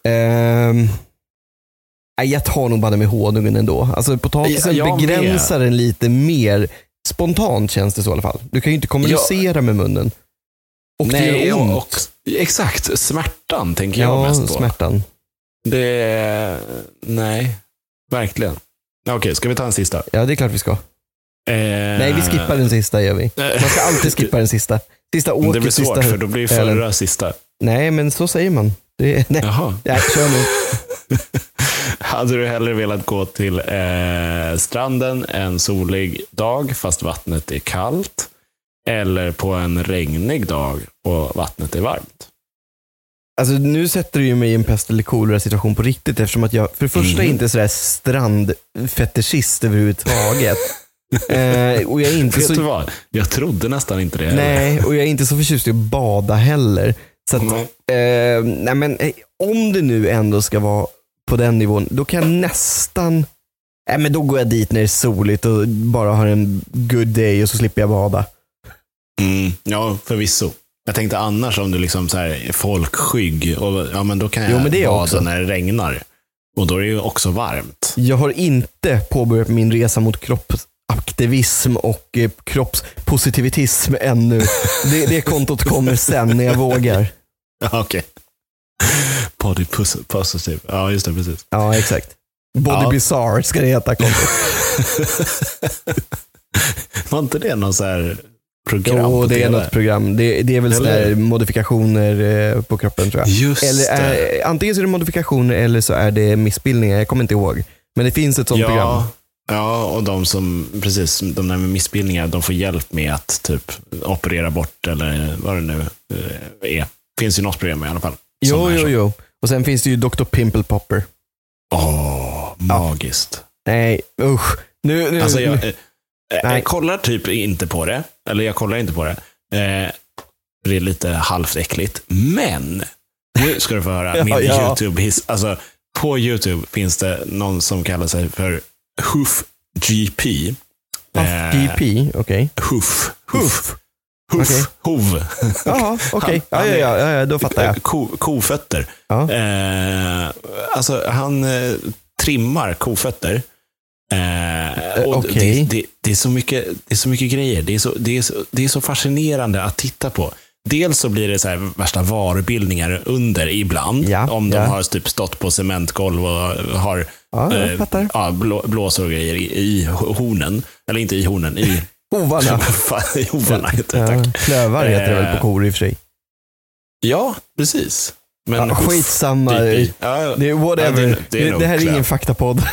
Speaker 1: ehm, nej, jag tar nog bara med honungen ändå. Alltså potatisen
Speaker 2: Ja, jag
Speaker 1: begränsar den lite mer. Spontant känns det så i alla fall. Du kan ju inte kommunicera med munnen. Och det gör ont.
Speaker 2: Exakt. Smärtan tänker jag
Speaker 1: ja,
Speaker 2: mest på.
Speaker 1: smärtan.
Speaker 2: Det, nej, verkligen. Okej, ska vi ta en sista?
Speaker 1: Ja, det är klart vi ska.
Speaker 2: Eh,
Speaker 1: Nej, vi skippar den sista gör vi. Man ska alltid skippa den sista. Sista åket,
Speaker 2: Det blir svårt,
Speaker 1: sista...
Speaker 2: för då blir förra sista.
Speaker 1: Nej, men så säger man. Det, nej,
Speaker 2: Jaha.
Speaker 1: nej, kör nu.
Speaker 2: Hade du hellre velat gå till eh, stranden en solig dag fast vattnet är kallt? Eller på en regnig dag och vattnet är varmt?
Speaker 1: Alltså, nu sätter du ju mig i en pest eller kolera situation på riktigt eftersom att jag för det första inte är sådär strandfetischist överhuvudtaget. eh, och jag är inte
Speaker 2: Vet du
Speaker 1: så,
Speaker 2: vad? Jag trodde nästan inte det. heller.
Speaker 1: nej, och jag är inte så förtjust i att bada heller. Så att,
Speaker 2: Nej.
Speaker 1: eh, nej, men, eh, om det nu ändå ska vara på den nivån, då kan jag nästan Nej, men då går jag dit när det är soligt och bara har en good day och så slipper jag bada.
Speaker 2: Mm, ja, förvisso. Jag tänkte annars om du liksom så här är folkskygg, och, ja, men då kan jag
Speaker 1: Jo, men det är jag
Speaker 2: bada
Speaker 1: också.
Speaker 2: när det regnar. Och då är det ju också varmt.
Speaker 1: Jag har inte påbörjat min resa mot kroppsaktivism och eh, kroppspositivitism ännu. Det, det kontot kommer sen när jag vågar.
Speaker 2: Ja, Okej. Body pos- positive. Ja, just det. Precis.
Speaker 1: Ja, exakt. Body
Speaker 2: Ja.
Speaker 1: Bizarre ska det heta kontot.
Speaker 2: Var inte det någon så här program
Speaker 1: Jo, det är något program. Det, det är väl
Speaker 2: Eller?
Speaker 1: modifikationer eh, på kroppen tror jag.
Speaker 2: Just
Speaker 1: Eller
Speaker 2: det.
Speaker 1: eh, antingen så är det modifikationer eller så är det missbildningar. Jag kommer inte ihåg. Men det finns ett sånt program.
Speaker 2: ja, ja, och de som, precis, de där med missbildningar, de får hjälp med att typ operera bort eller vad det nu eh, är. finns ju något program i alla fall.
Speaker 1: Jo,
Speaker 2: är
Speaker 1: jo, jo. Och sen finns det ju Dr. Pimple Popper.
Speaker 2: Åh, magiskt.
Speaker 1: Nej, usch. Nu, nu,
Speaker 2: Alltså jag,
Speaker 1: nu. Nej.
Speaker 2: jag kollar typ inte på det. Eller jag kollar inte på det. Eh, det är lite halvt äckligt. Men, nu ska du få höra min
Speaker 1: ja.
Speaker 2: YouTube-hiss. Alltså, på YouTube finns det någon som kallar sig för Hoof GP. Eh,
Speaker 1: GP, okej.
Speaker 2: Hoof.
Speaker 1: Huff.
Speaker 2: Hoof.
Speaker 1: Okej.
Speaker 2: Hov.
Speaker 1: Jaha, okej.
Speaker 2: Han-
Speaker 1: ja, ja, ja, ja, då fattar jag.
Speaker 2: Ko, kofötter.
Speaker 1: Ja.
Speaker 2: Eh, alltså, han eh, trimmar kofötter. Eh, och
Speaker 1: okej.
Speaker 2: det, det, det, är så mycket, det är så mycket grejer. Det är så, det, är så, det är så fascinerande att titta på. Dels så blir det så värsta varubildningar under ibland.
Speaker 1: Ja,
Speaker 2: om de
Speaker 1: ja.
Speaker 2: har typ stått på cementgolv och har
Speaker 1: Ja,
Speaker 2: eh, ja, blå, blåsor och grejer i, i hornen. Eller inte i hornen, i,
Speaker 1: Hovarna.
Speaker 2: I hovarna. heter det,
Speaker 1: Ja,
Speaker 2: tack.
Speaker 1: klövar heter det väl
Speaker 2: Eh,
Speaker 1: på kor i och för sig.
Speaker 2: Ja, precis. Men
Speaker 1: Ja, skitsamma.
Speaker 2: GP. Ja.
Speaker 1: Det whatever.
Speaker 2: Ja,
Speaker 1: det,
Speaker 2: det- det
Speaker 1: det här är ingen faktapodd.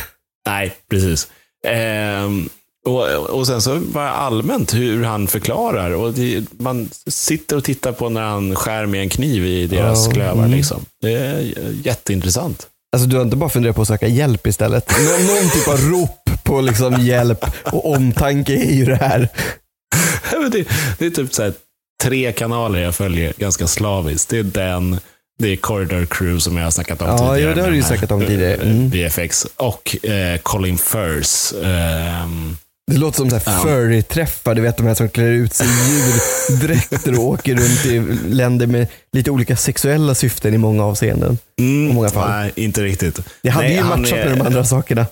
Speaker 2: Nej, precis. Ehm, och, och sen så bara allmänt hur han förklarar. Och det, man sitter och tittar på när han skär med en kniv i deras
Speaker 1: Ja,
Speaker 2: klövar.
Speaker 1: mm.
Speaker 2: Liksom. Det är jätteintressant.
Speaker 1: Alltså du har inte bara funderat på att söka hjälp istället? Nå- någon typ av rop på liksom hjälp och omtanke är ju det här.
Speaker 2: Det, det är typ så här, tre kanaler jag följer ganska slaviskt. Det är den, det är Corridor Crew som jag har snackat om
Speaker 1: Ja,
Speaker 2: tidigare.
Speaker 1: jo, det har du ju snackat om tidigare.
Speaker 2: eh,
Speaker 1: Mm.
Speaker 2: VFX. Och eh, Colin Firth. ehm,
Speaker 1: Det låter som så här
Speaker 2: Ja.
Speaker 1: furry-träffar, du vet de här som klär ut sig i djurdräkter och åker runt i länder med lite olika sexuella syften i många avseenden.
Speaker 2: Mm,
Speaker 1: många fall.
Speaker 2: Nej, inte riktigt.
Speaker 1: Det hade
Speaker 2: Nej,
Speaker 1: ju matchat
Speaker 2: är-
Speaker 1: med de andra sakerna.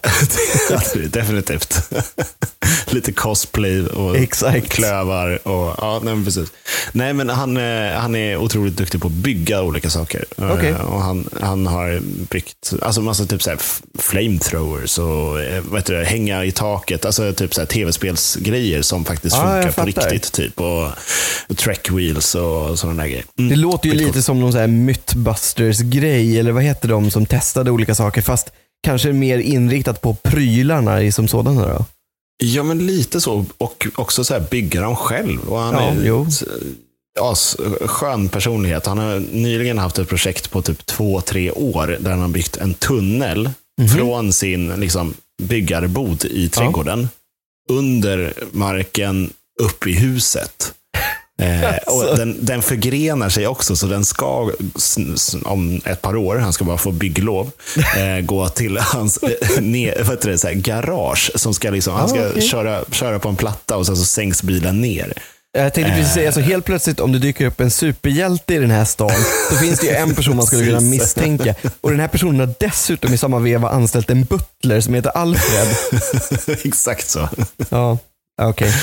Speaker 2: Definitivt. Lite cosplay och
Speaker 1: Exakt.
Speaker 2: klövar. Och, ja, nej, men precis. Nej, men han, eh, han är otroligt duktig på att bygga olika saker. Eh,
Speaker 1: Okej.
Speaker 2: Och han, han har byggt alltså massa typ så här flamethrowers och eh, vad det, hänga i taket. Alltså typ så här tv-spelsgrejer som faktiskt
Speaker 1: Ja,
Speaker 2: funkar
Speaker 1: jag
Speaker 2: på riktigt. Typ, och track wheels och sådana där grejer. Mm.
Speaker 1: Det låter ju lite som någon så här Mythbusters-grej, eller vad heter de som testade olika saker, fast kanske mer inriktat på prylarna i som sådana då?
Speaker 2: Ja, men lite så. Och också så här bygga dem själv. Och han
Speaker 1: Ja,
Speaker 2: är
Speaker 1: jo.
Speaker 2: ja, s- skön personlighet. Han har nyligen haft ett projekt på typ två, tre år där han har byggt en tunnel
Speaker 1: Mhm.
Speaker 2: från sin liksom, byggarbod i trädgården under marken upp i huset. Eh,
Speaker 1: Alltså.
Speaker 2: och den, den förgrenar sig också, så den ska om ett par år, han ska bara få bygglov, eh, gå till hans eh, ner, vad heter det, så här, garage. Som ska liksom, han
Speaker 1: Ah,
Speaker 2: ska
Speaker 1: okej.
Speaker 2: köra, köra på en platta och sen så sänks bilen ner.
Speaker 1: Jag tänkte precis säga, så helt plötsligt om det dyker upp en superhjälte i den här stan, så finns det ju en person man skulle kunna misstänka. Och den här personen har dessutom i samma veva anställt en butler som heter Alfred.
Speaker 2: Exakt så.
Speaker 1: Ja, okej.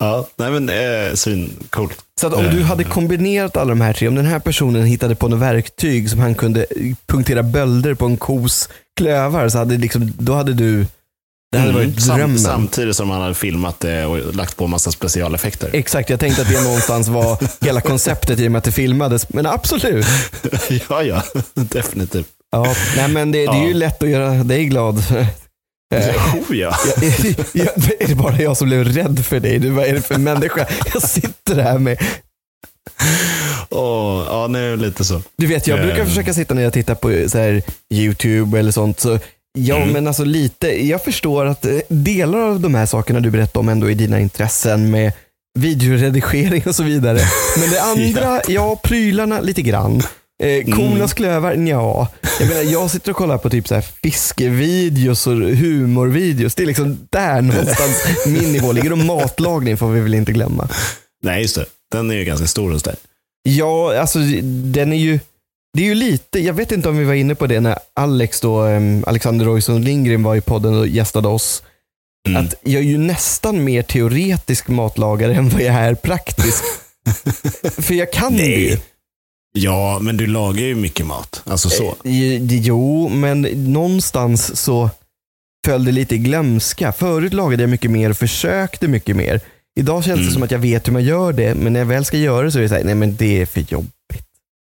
Speaker 2: Ja, nej men eh, svincoolt.
Speaker 1: Så att om du hade kombinerat alla de här tre, om den här personen hittade på något verktyg som han kunde punktera bölder på en kos klövar, så hade liksom, då hade du, det hade varit
Speaker 2: Mm, Sam-
Speaker 1: drömmen.
Speaker 2: samtidigt som han hade filmat det och lagt på massa specialeffekter.
Speaker 1: Exakt, jag tänkte att det någonstans var hela konceptet i och med att det filmades. Men absolut.
Speaker 2: ja, ja, definitivt.
Speaker 1: Ja, nej men det, det är ju
Speaker 2: Ja.
Speaker 1: lätt att göra dig glad. Eh,
Speaker 2: Oh, ja.
Speaker 1: jag, jag, är det bara jag som blev rädd för dig? Du, vad är det för människa jag sitter här med?
Speaker 2: Åh, ja, nu lite så.
Speaker 1: Du vet, jag brukar
Speaker 2: Eh.
Speaker 1: försöka sitta när jag tittar på så här, YouTube eller sånt. Så, ja,
Speaker 2: Mm.
Speaker 1: men alltså lite. Jag förstår att eh, delar av de här sakerna du berättar om ändå är dina intressen med videoredigering och så vidare. Men det andra, ja, prylarna lite grann. Eh, kornas klövar, ja. Jag menar, jag sitter och kollar på typ så här fiskevideos och humorvideos. Det är liksom där någonstans min nivå ligger. Och matlagning får vi väl inte glömma.
Speaker 2: Nej, just det. Den är ju ganska stor hos dig.
Speaker 1: Ja, alltså den är ju, det är ju lite, jag vet inte om vi var inne på det när Alex då, em, Alexander Roysson Lindgren var i podden och gästade oss.
Speaker 2: Mm.
Speaker 1: Att jag är ju nästan mer teoretisk matlagare än vad jag är praktisk. För jag kan det ju.
Speaker 2: Ja, men du lagar ju mycket mat. Alltså så.
Speaker 1: Eh, Jo, men någonstans så föll det lite i glömska. Förut lagade jag mycket mer och försökte mycket mer. Idag känns det
Speaker 2: Mm.
Speaker 1: som att jag vet hur man gör det, men när jag väl ska göra det så är det så här, nej men det är för jobbigt.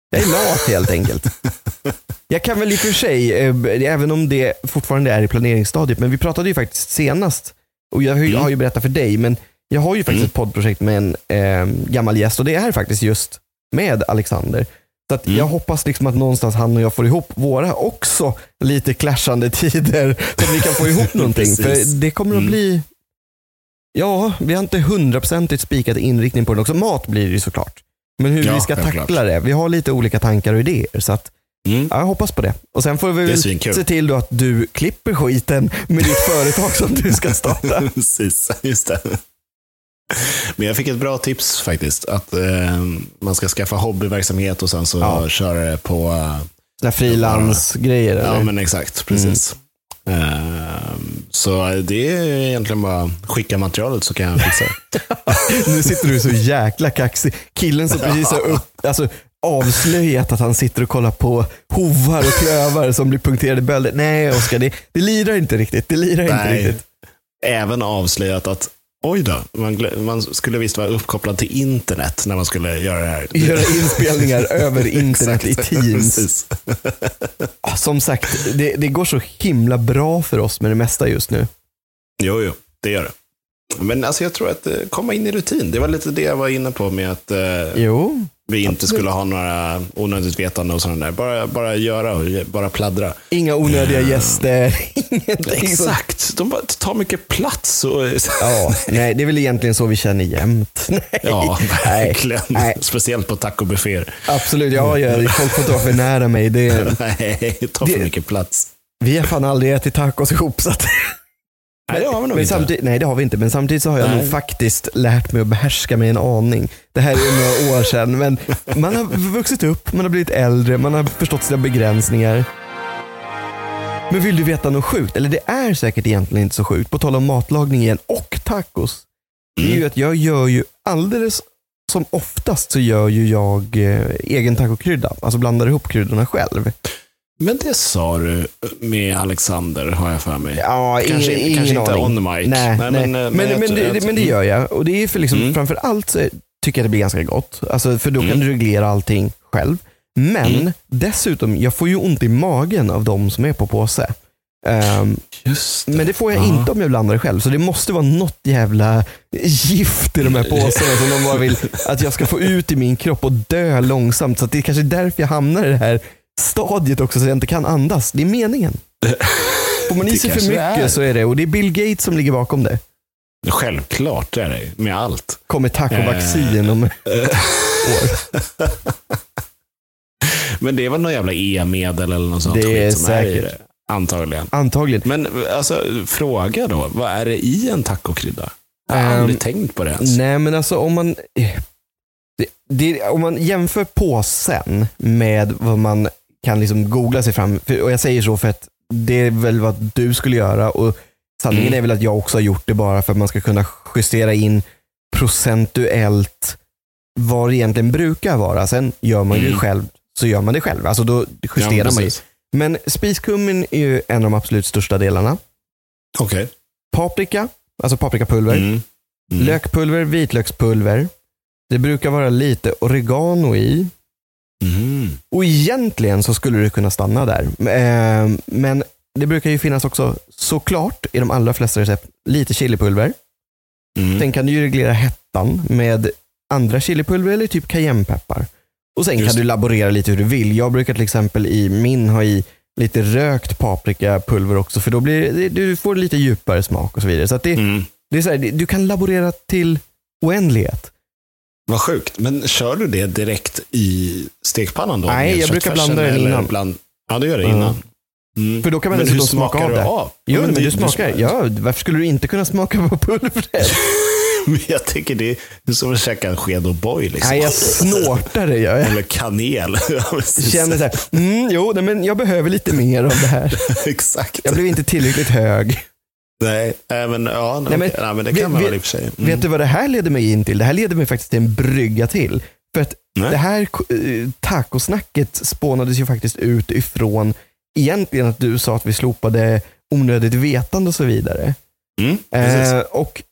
Speaker 1: Jag är lat helt enkelt. Jag kan väl i och för sig, eh, även om det fortfarande är i planeringsstadiet, men vi pratade ju faktiskt senast, och jag har ju,
Speaker 2: Mm.
Speaker 1: har ju berättat för dig, men jag har ju faktiskt
Speaker 2: Mm.
Speaker 1: ett poddprojekt med en eh, gammal gäst och det är faktiskt just med Alexander. Så att
Speaker 2: Mm.
Speaker 1: jag hoppas liksom att någonstans han och jag får ihop våra också lite clashande tider så att vi kan få ihop någonting. För det kommer att
Speaker 2: Mm.
Speaker 1: bli, ja, vi har inte hundraprocentigt spikat inriktning på den också. Mat blir det ju såklart. Men hur
Speaker 2: Ja,
Speaker 1: vi ska tackla det. Vi har lite olika tankar och idéer. Så att,
Speaker 2: Mm.
Speaker 1: ja, jag hoppas på det. Och sen får vi
Speaker 2: Det
Speaker 1: väl se till då att du klipper skiten med ditt företag som du ska starta.
Speaker 2: Precis, just det. Men jag fick ett bra tips faktiskt. Att eh, man ska skaffa hobbyverksamhet och sen så
Speaker 1: Ja.
Speaker 2: köra det på... Eh,
Speaker 1: frilansgrejer.
Speaker 2: ja, men exakt. Precis. Eh, så det är egentligen bara skicka materialet så kan jag fixa.
Speaker 1: Nu sitter du så jäkla kaxig. Killen som precis har upp, alltså, avslöjat att han sitter och kollar på hovar och klövar som blir punkterade bölder. Nej Oskar, det, det lirar inte riktigt. Det lirar inte
Speaker 2: Nej.
Speaker 1: riktigt.
Speaker 2: Även avslöjat att oj då, man, man skulle visst vara uppkopplad till internet när man skulle göra det här.
Speaker 1: Göra inspelningar över internet i. Teams. Som sagt, det, det går så himla bra för oss med det mesta just nu.
Speaker 2: Jo, jo, det gör det. Men alltså jag tror att eh, komma in i rutin, det var lite det jag var inne på med att eh,
Speaker 1: Jo,
Speaker 2: vi inte skulle ha några onödigt vetande och sådant där. Bara, bara göra och bara pladdra.
Speaker 1: inga onödiga gäster. Ingenting sånt.
Speaker 2: Exakt, de bara tar mycket plats. Och,
Speaker 1: Ja, nej, det är väl egentligen så vi känner jämt. Nej.
Speaker 2: ja, verkligen.
Speaker 1: nej.
Speaker 2: Speciellt på tacobufféer.
Speaker 1: Absolut, ja, ja, folk får inte vara för nära mig. Det,
Speaker 2: Nej, det tar för
Speaker 1: Det-
Speaker 2: mycket plats.
Speaker 1: vi har fan aldrig ätit tacos ihop. Så att,
Speaker 2: Nej, det har vi nog
Speaker 1: men
Speaker 2: inte.
Speaker 1: nej, det har vi inte. Men samtidigt så har jag
Speaker 2: Nej.
Speaker 1: nog faktiskt lärt mig att behärska mig en aning. Det här är några år sedan, men man har vuxit upp, man har blivit äldre, man har förstått sina begränsningar. Men vill du veta något sjukt? Eller det är säkert egentligen inte så sjukt. På tal om matlagning igen och tacos. Det är
Speaker 2: Mm.
Speaker 1: ju att jag gör ju alldeles som oftast så gör ju jag eh, egen tacokrydda. Alltså blandar ihop kryddorna själv.
Speaker 2: Men det sa du med Alexander, har jag för mig.
Speaker 1: Ja,
Speaker 2: Kanske,
Speaker 1: ingen, ingen
Speaker 2: kanske inte on mic.
Speaker 1: Nej, nej. Men,
Speaker 2: eh,
Speaker 1: men, men,
Speaker 2: tror
Speaker 1: det, men det gör jag. Och det är för liksom,
Speaker 2: Mm.
Speaker 1: framför allt så tycker jag det blir ganska gott. Alltså, för då kan
Speaker 2: Mm.
Speaker 1: du reglera allting själv. Men
Speaker 2: Mm.
Speaker 1: dessutom, jag får ju ont i magen av de som är på påse. Ehm,
Speaker 2: Just
Speaker 1: men det får jag
Speaker 2: Ja.
Speaker 1: inte om jag blandar det själv. Så det måste vara något jävla gift i de här påsarna som de bara vill att jag ska få ut i min kropp och dö långsamt. Så att det är kanske därför jag hamnar i det här stadiet också, så jag inte kan andas. Det är meningen. Får man i sig för mycket
Speaker 2: är.
Speaker 1: så är det. Och det är Bill Gates som ligger bakom det.
Speaker 2: Självklart är det, med allt.
Speaker 1: Kommer tacovaccin om år.
Speaker 2: Men det är väl någon jävla e-medel eller något sånt
Speaker 1: Det är
Speaker 2: som är i
Speaker 1: säkert.
Speaker 2: det. Antagligen.
Speaker 1: Antagligen.
Speaker 2: Men alltså, fråga då. Vad är det i en tacokrydda? Jag har
Speaker 1: Ehm,
Speaker 2: aldrig tänkt på det ens.
Speaker 1: Nej, men alltså om man, det, det, om man jämför påsen med vad man kan liksom googla sig fram, för, och jag säger så för att det är väl vad du skulle göra och sanningen
Speaker 2: Mm.
Speaker 1: är väl att jag också har gjort det bara för att man ska kunna justera in procentuellt vad det egentligen brukar vara. Sen gör man ju
Speaker 2: Mm.
Speaker 1: själv, så gör man det själv. Alltså då justerar
Speaker 2: Ja,
Speaker 1: man ju. Men spiskummin är ju en av de absolut största delarna.
Speaker 2: Okej.
Speaker 1: Paprika, alltså paprikapulver.
Speaker 2: Mm. Mm.
Speaker 1: Lökpulver, vitlökspulver. Det brukar vara lite oregano i.
Speaker 2: Mm.
Speaker 1: Och egentligen så skulle det kunna stanna där. Eh, Men det brukar ju finnas också, såklart, i de allra flesta recept, lite chilipulver.
Speaker 2: Mm.
Speaker 1: Sen kan du ju reglera hettan med andra chilipulver eller typ cayennepeppar. Och sen
Speaker 2: Just
Speaker 1: kan du laborera lite hur du vill. Jag brukar till exempel i min ha i lite rökt paprikapulver också, för då blir du får lite djupare smak och så vidare. Så det,
Speaker 2: Mm.
Speaker 1: det är så här, du kan laborera till oändlighet.
Speaker 2: Vad sjukt. Men kör du det direkt i stekpannan då?
Speaker 1: Nej, jag brukar blanda den
Speaker 2: eller
Speaker 1: innan.
Speaker 2: Bland... Ja, du gör det innan. Mm.
Speaker 1: För då kan man
Speaker 2: men
Speaker 1: dessutom smaka av
Speaker 2: du
Speaker 1: det.
Speaker 2: av?
Speaker 1: Jo, men,
Speaker 2: det-
Speaker 1: du smakar. Ja, varför skulle du inte kunna smaka på pulvret?
Speaker 2: Men jag tycker det är som att käka en sked O'boy. Liksom.
Speaker 1: Nej, jag snortar det jag.
Speaker 2: Eller kanel.
Speaker 1: Känner så här, mm, jo, nej, men jag behöver lite mer av det här.
Speaker 2: Exakt.
Speaker 1: Jag blev inte tillräckligt hög.
Speaker 2: Nej, äh, men, ja,
Speaker 1: Nej, men-
Speaker 2: okej. Nej, men det
Speaker 1: vet-
Speaker 2: kan man väl
Speaker 1: vet-
Speaker 2: i och för sig. Mm.
Speaker 1: Vet du vad det här leder mig in till? Det här leder mig faktiskt till en brygga till. För att
Speaker 2: Nej.
Speaker 1: det här eh, tacosnacket spånades ju faktiskt ut ifrån egentligen att du sa att vi slopade onödigt vetande och så vidare.
Speaker 2: Mm.
Speaker 1: Eh, och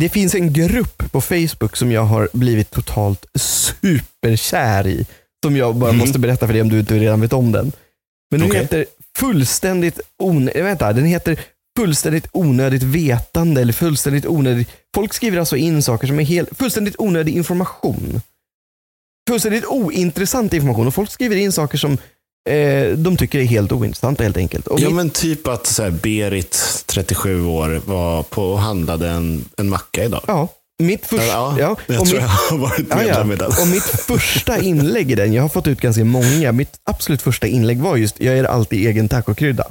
Speaker 1: Det finns en grupp på Facebook som jag har blivit totalt superkär i. Som jag bara
Speaker 2: Mm.
Speaker 1: måste berätta för dig om du inte redan vet om den. Men den
Speaker 2: Okej.
Speaker 1: heter fullständigt onödigt, vänta, den heter fullständigt onödigt vetande eller fullständigt onödigt. Folk skriver alltså in saker som är helt, fullständigt onödig information. Fullständigt ointressant information och folk skriver in saker som eh, de tycker är helt ointressanta helt enkelt. Och
Speaker 2: Ja,
Speaker 1: mitt-
Speaker 2: men typ att så här, Berit, 37 år, var på och handlade en, en macka idag.
Speaker 1: ja, mitt första,
Speaker 2: Ja,
Speaker 1: ja,
Speaker 2: jag tror
Speaker 1: mitt-
Speaker 2: jag har varit
Speaker 1: Ja,
Speaker 2: medlem
Speaker 1: ja.
Speaker 2: i den.
Speaker 1: Och mitt första inlägg i den, jag har fått ut ganska många, mitt absolut första inlägg var just, jag gör alltid egen tacokrydda.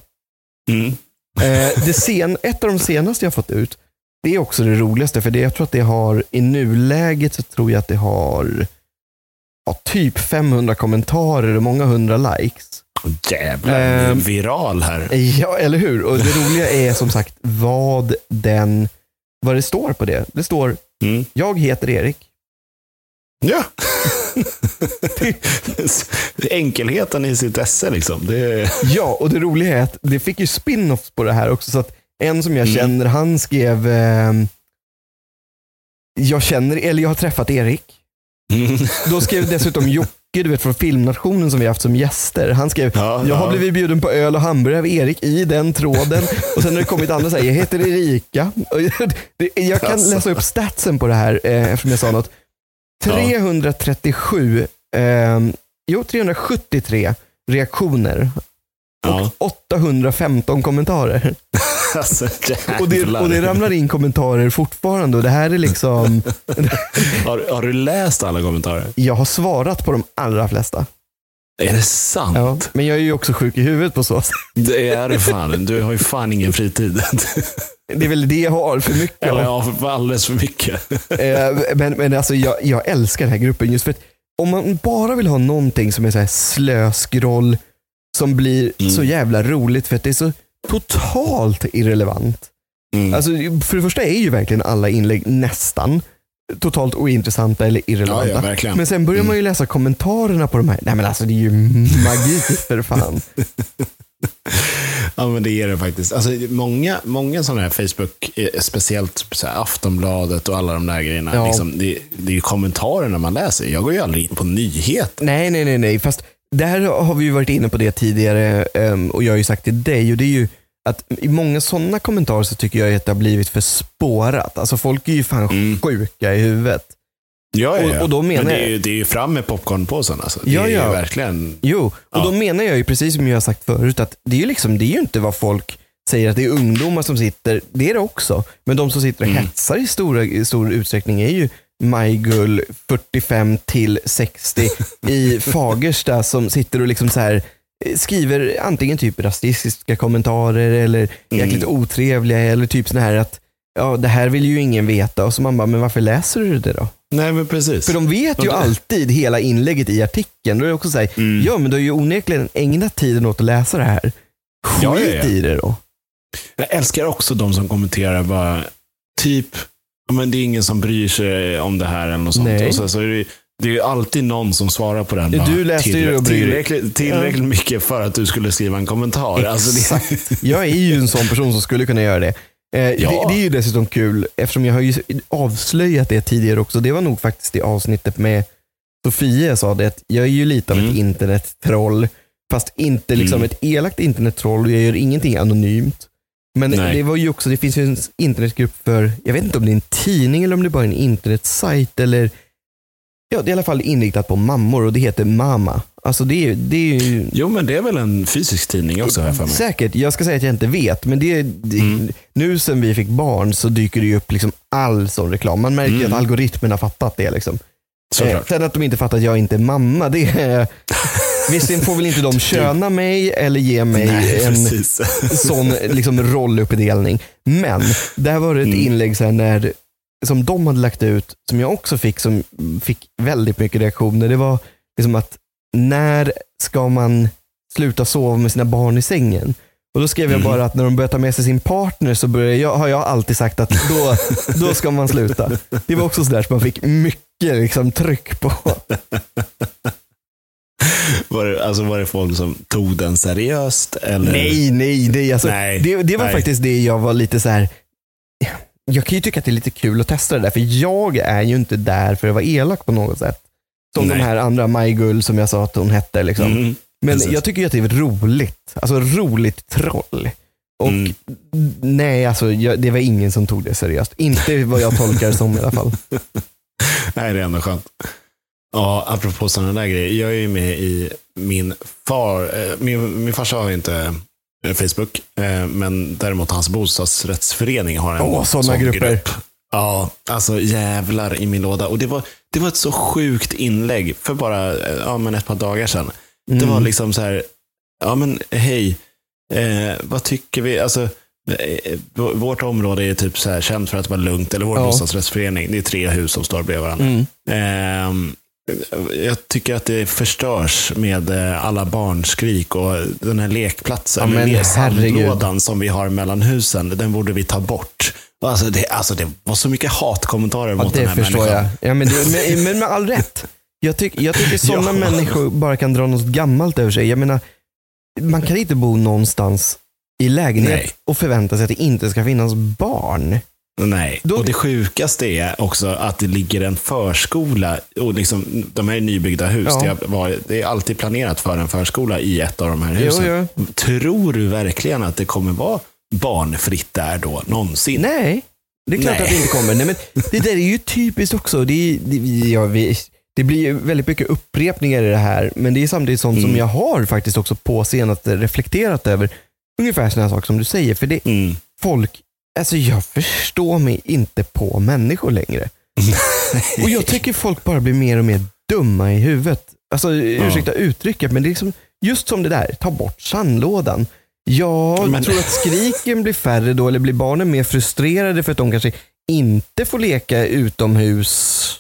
Speaker 2: Mm.
Speaker 1: Eh, det sen, ett av de senaste jag fått ut, det är också det roligaste, för det, jag tror att det har, i nuläget så tror jag att det har ja, typ 500 kommentarer och många hundra likes.
Speaker 2: Jävlar,
Speaker 1: Ehm.
Speaker 2: viral här.
Speaker 1: Ja, eller hur? Och det roliga är som sagt vad den, vad det står på det. Det står,
Speaker 2: Mm.
Speaker 1: jag heter Erik.
Speaker 2: Ja. Enkelheten i sitt esse liksom. Det.
Speaker 1: Ja, och det roliga är att det fick ju spin-offs på det här också. Så att en som jag
Speaker 2: Mm.
Speaker 1: känner, han skrev eh, Jag känner, eller jag har träffat Erik.
Speaker 2: Mm.
Speaker 1: Då skrev dessutom Jocke, du vet från Filmnationen som vi haft som gäster. Han skrev
Speaker 2: Ja,
Speaker 1: Jag har blivit bjuden på öl och hamburgare av Erik i den tråden. Och sen har det kommit andra säger jag heter Erika. Jag kan
Speaker 2: Alltså.
Speaker 1: läsa upp statsen på det här eh, eftersom jag sa något. 337, eh, jo 373 reaktioner
Speaker 2: Ja.
Speaker 1: 815 kommentarer.
Speaker 2: Alltså,
Speaker 1: Och det, och det ramlar in kommentarer fortfarande och det här är liksom,
Speaker 2: har, har du läst alla kommentarer?
Speaker 1: jag har svarat på de allra flesta.
Speaker 2: Är det sant?
Speaker 1: Ja, men jag är ju också sjuk i huvudet på så sätt.
Speaker 2: Det är det fan. Du har ju fan ingen fritid.
Speaker 1: Det är väl det jag har för mycket
Speaker 2: Eller ja, för alldeles för mycket.
Speaker 1: Eh, men men alltså, jag, jag älskar den här gruppen just för att om man bara vill ha någonting som är så här slöskroll som blir
Speaker 2: Mm.
Speaker 1: så jävla roligt för att det är så totalt irrelevant.
Speaker 2: Mm.
Speaker 1: Alltså, för det första är ju verkligen alla inlägg nästan totalt ointressanta eller irrelevanta.
Speaker 2: Ja, ja, verkligen.
Speaker 1: Men sen börjar man ju läsa kommentarerna på de här. Nej men alltså det är ju magi för fan.
Speaker 2: Ja, men det är det faktiskt. Alltså, många, många sådana här Facebook, eh, speciellt så här Aftonbladet och alla de där grejerna.
Speaker 1: Ja.
Speaker 2: Liksom, det, det är ju kommentarerna man läser. Jag går ju aldrig in på nyheter.
Speaker 1: Nej, nej, nej, nej. Fast där har vi ju varit inne på det tidigare ehm, och jag har ju sagt till dig och det är ju att i många sådana kommentarer så tycker jag att det har blivit för spårat. Alltså folk är ju fan
Speaker 2: Mm.
Speaker 1: sjuka i huvudet.
Speaker 2: Ja, ja,
Speaker 1: Och-
Speaker 2: ja.
Speaker 1: och då menar
Speaker 2: Men det är, ju, det är ju fram med popcornpåsen. Alltså. Det
Speaker 1: Ja,
Speaker 2: är
Speaker 1: ja.
Speaker 2: ju verkligen...
Speaker 1: Jo, och då menar jag ju precis som jag har sagt förut att det är ju, liksom, det är ju inte vad folk säger att det är ungdomar som sitter, det är det också. Men de som sitter och
Speaker 2: Mm.
Speaker 1: hetsar i, stora, i stor utsträckning är ju Majgull 45 till 60 i Fagersta som sitter och liksom så här skriver antingen typ rasistiska kommentarer eller jäkligt otrevliga eller typ sådana här att ja, det här vill ju ingen veta och så man bara, men varför läser du det då?
Speaker 2: Nej, men precis.
Speaker 1: För de vet ju alltid hela inlägget i artikeln. Då är det också så här,
Speaker 2: Mm.
Speaker 1: ja men du har ju onekligen ägnat tiden åt att läsa det här. Skit
Speaker 2: Ja, ja, ja.
Speaker 1: i det då.
Speaker 2: Jag älskar också de som kommenterar bara, typ, "Ja, men det är ingen som bryr sig om det här eller något sånt.
Speaker 1: Nej.
Speaker 2: Och så, så är det, det är ju alltid någon som svarar på den.
Speaker 1: Du läste ju och bryr dig.
Speaker 2: tillräckligt, tillräckligt mycket för att du skulle skriva en kommentar. Alltså det,
Speaker 1: Jag är ju en sån person som skulle kunna göra det. Eh,
Speaker 2: Ja.
Speaker 1: det. Det är ju dessutom kul eftersom jag har ju avslöjat det tidigare också. Det var nog faktiskt det avsnittet med Sofia sa det att jag är ju lite av ett
Speaker 2: Mm.
Speaker 1: internettroll. Fast inte liksom
Speaker 2: Mm.
Speaker 1: ett elakt internettroll och jag gör ingenting anonymt. Men
Speaker 2: Nej.
Speaker 1: det var ju också, det finns ju en internetgrupp för, jag vet inte om det är en tidning eller om det bara är en internetsajt eller Ja, det är i alla fall inriktat på mammor och det heter Mama. Alltså det är, det är ju
Speaker 2: jo, men det är väl en fysisk tidning också här för mig.
Speaker 1: Säkert, jag ska säga att jag inte vet. Men det, det,
Speaker 2: Mm.
Speaker 1: nu sen vi fick barn så dyker det upp liksom all sån reklam. Man märker
Speaker 2: Mm.
Speaker 1: att algoritmerna har fattat det. Liksom. Eh, sen att de inte fattar att jag inte är mamma, det är... Visserligen får väl inte de köna mig eller ge mig
Speaker 2: Nej,
Speaker 1: en
Speaker 2: precis.
Speaker 1: sån liksom, rolluppdelning. Men där var det ett
Speaker 2: Mm.
Speaker 1: inlägg så här när, som de hade lagt ut, som jag också fick, som fick väldigt mycket reaktioner. Det var liksom att när ska man sluta sova med sina barn i sängen? Och Då skrev jag
Speaker 2: Mhm.
Speaker 1: bara att när de börjar ta med sig sin partner så börjar jag, har jag alltid sagt att då, då ska man sluta. Det var också sådär som man fick mycket liksom, tryck på.
Speaker 2: Var det, alltså, var det folk som tog den seriöst? Eller?
Speaker 1: Nej, nej, nej. Alltså,
Speaker 2: Nej,
Speaker 1: det, det var
Speaker 2: nej.
Speaker 1: faktiskt det jag var lite så här. Jag kan ju tycka att det är lite kul att testa det där, för jag är ju inte där för att vara elak på något sätt. Som
Speaker 2: Nej.
Speaker 1: de här andra Majgull som jag sa att hon hette. Liksom.
Speaker 2: Mm,
Speaker 1: Men
Speaker 2: precis.
Speaker 1: jag tycker ju att det är roligt. Alltså roligt troll. Och
Speaker 2: Mm.
Speaker 1: nej, alltså jag, det var ingen som tog det seriöst. Inte vad jag tolkar som i alla fall.
Speaker 2: Nej, det är ändå skönt. Ja, apropå sådana där grejer. Jag är ju med i min far, eh, min, min farsa har ju inte Facebook, eh, men däremot hans bostadsrättsförening har en
Speaker 1: Åh, sådana
Speaker 2: sån
Speaker 1: grupper.
Speaker 2: grupp. Ja, alltså jävlar i min låda. Och det var, det var ett så sjukt inlägg för bara eh, ja, men ett par dagar sedan. Det
Speaker 1: Mm.
Speaker 2: var liksom så här, ja men hej, eh, vad tycker vi? Alltså, eh, vårt område är typ så här känt för att vara lugnt, eller vår
Speaker 1: Ja.
Speaker 2: bostadsrättsförening, det är tre hus som står bredvid varandra.
Speaker 1: Mm.
Speaker 2: Ehm, jag tycker att det förstörs med eh, alla barnskrik och den här lekplatsen.
Speaker 1: Ja, men herregud.
Speaker 2: sandlådan som vi har mellan husen, den borde vi ta bort. Alltså det, alltså det var så mycket hatkommentarer
Speaker 1: Ja,
Speaker 2: mot den
Speaker 1: det
Speaker 2: här
Speaker 1: förstår
Speaker 2: människan.
Speaker 1: jag. Ja, men, det, men, men med all rätt. Jag, tyck, jag tycker sådana
Speaker 2: Ja.
Speaker 1: människor bara kan dra något gammalt över sig. Jag menar, man kan inte bo någonstans i lägenhet
Speaker 2: Nej.
Speaker 1: och förvänta sig att det inte ska finnas barn.
Speaker 2: Nej,
Speaker 1: Då-
Speaker 2: och det sjukaste är också att det ligger en förskola. Och liksom, de här är nybyggda hus.
Speaker 1: Ja.
Speaker 2: Det, varit, det är alltid planerat för en förskola i ett av de här
Speaker 1: Jo,
Speaker 2: husen.
Speaker 1: jo.
Speaker 2: Tror du verkligen att det kommer vara barnfritt där då, någonsin?
Speaker 1: Nej, det är klart
Speaker 2: Nej.
Speaker 1: att det inte kommer. Nej, men det där är ju typiskt också. Det, det, ja, vi, det blir väldigt mycket upprepningar i det här, men det är samtidigt sånt som
Speaker 2: Mm.
Speaker 1: jag har faktiskt också på senast reflekterat över. Ungefär sådana saker som du säger. För det,
Speaker 2: Mm.
Speaker 1: folk, alltså jag förstår mig inte på människor längre. Och jag tycker folk bara blir mer och mer dumma i huvudet. Alltså ursäkta uttrycket, men det är liksom, just som det där, ta bort sandlådan. Jag
Speaker 2: Men-
Speaker 1: tror att skriken blir färre då, eller blir barnen mer frustrerade för att de kanske inte får leka utomhus.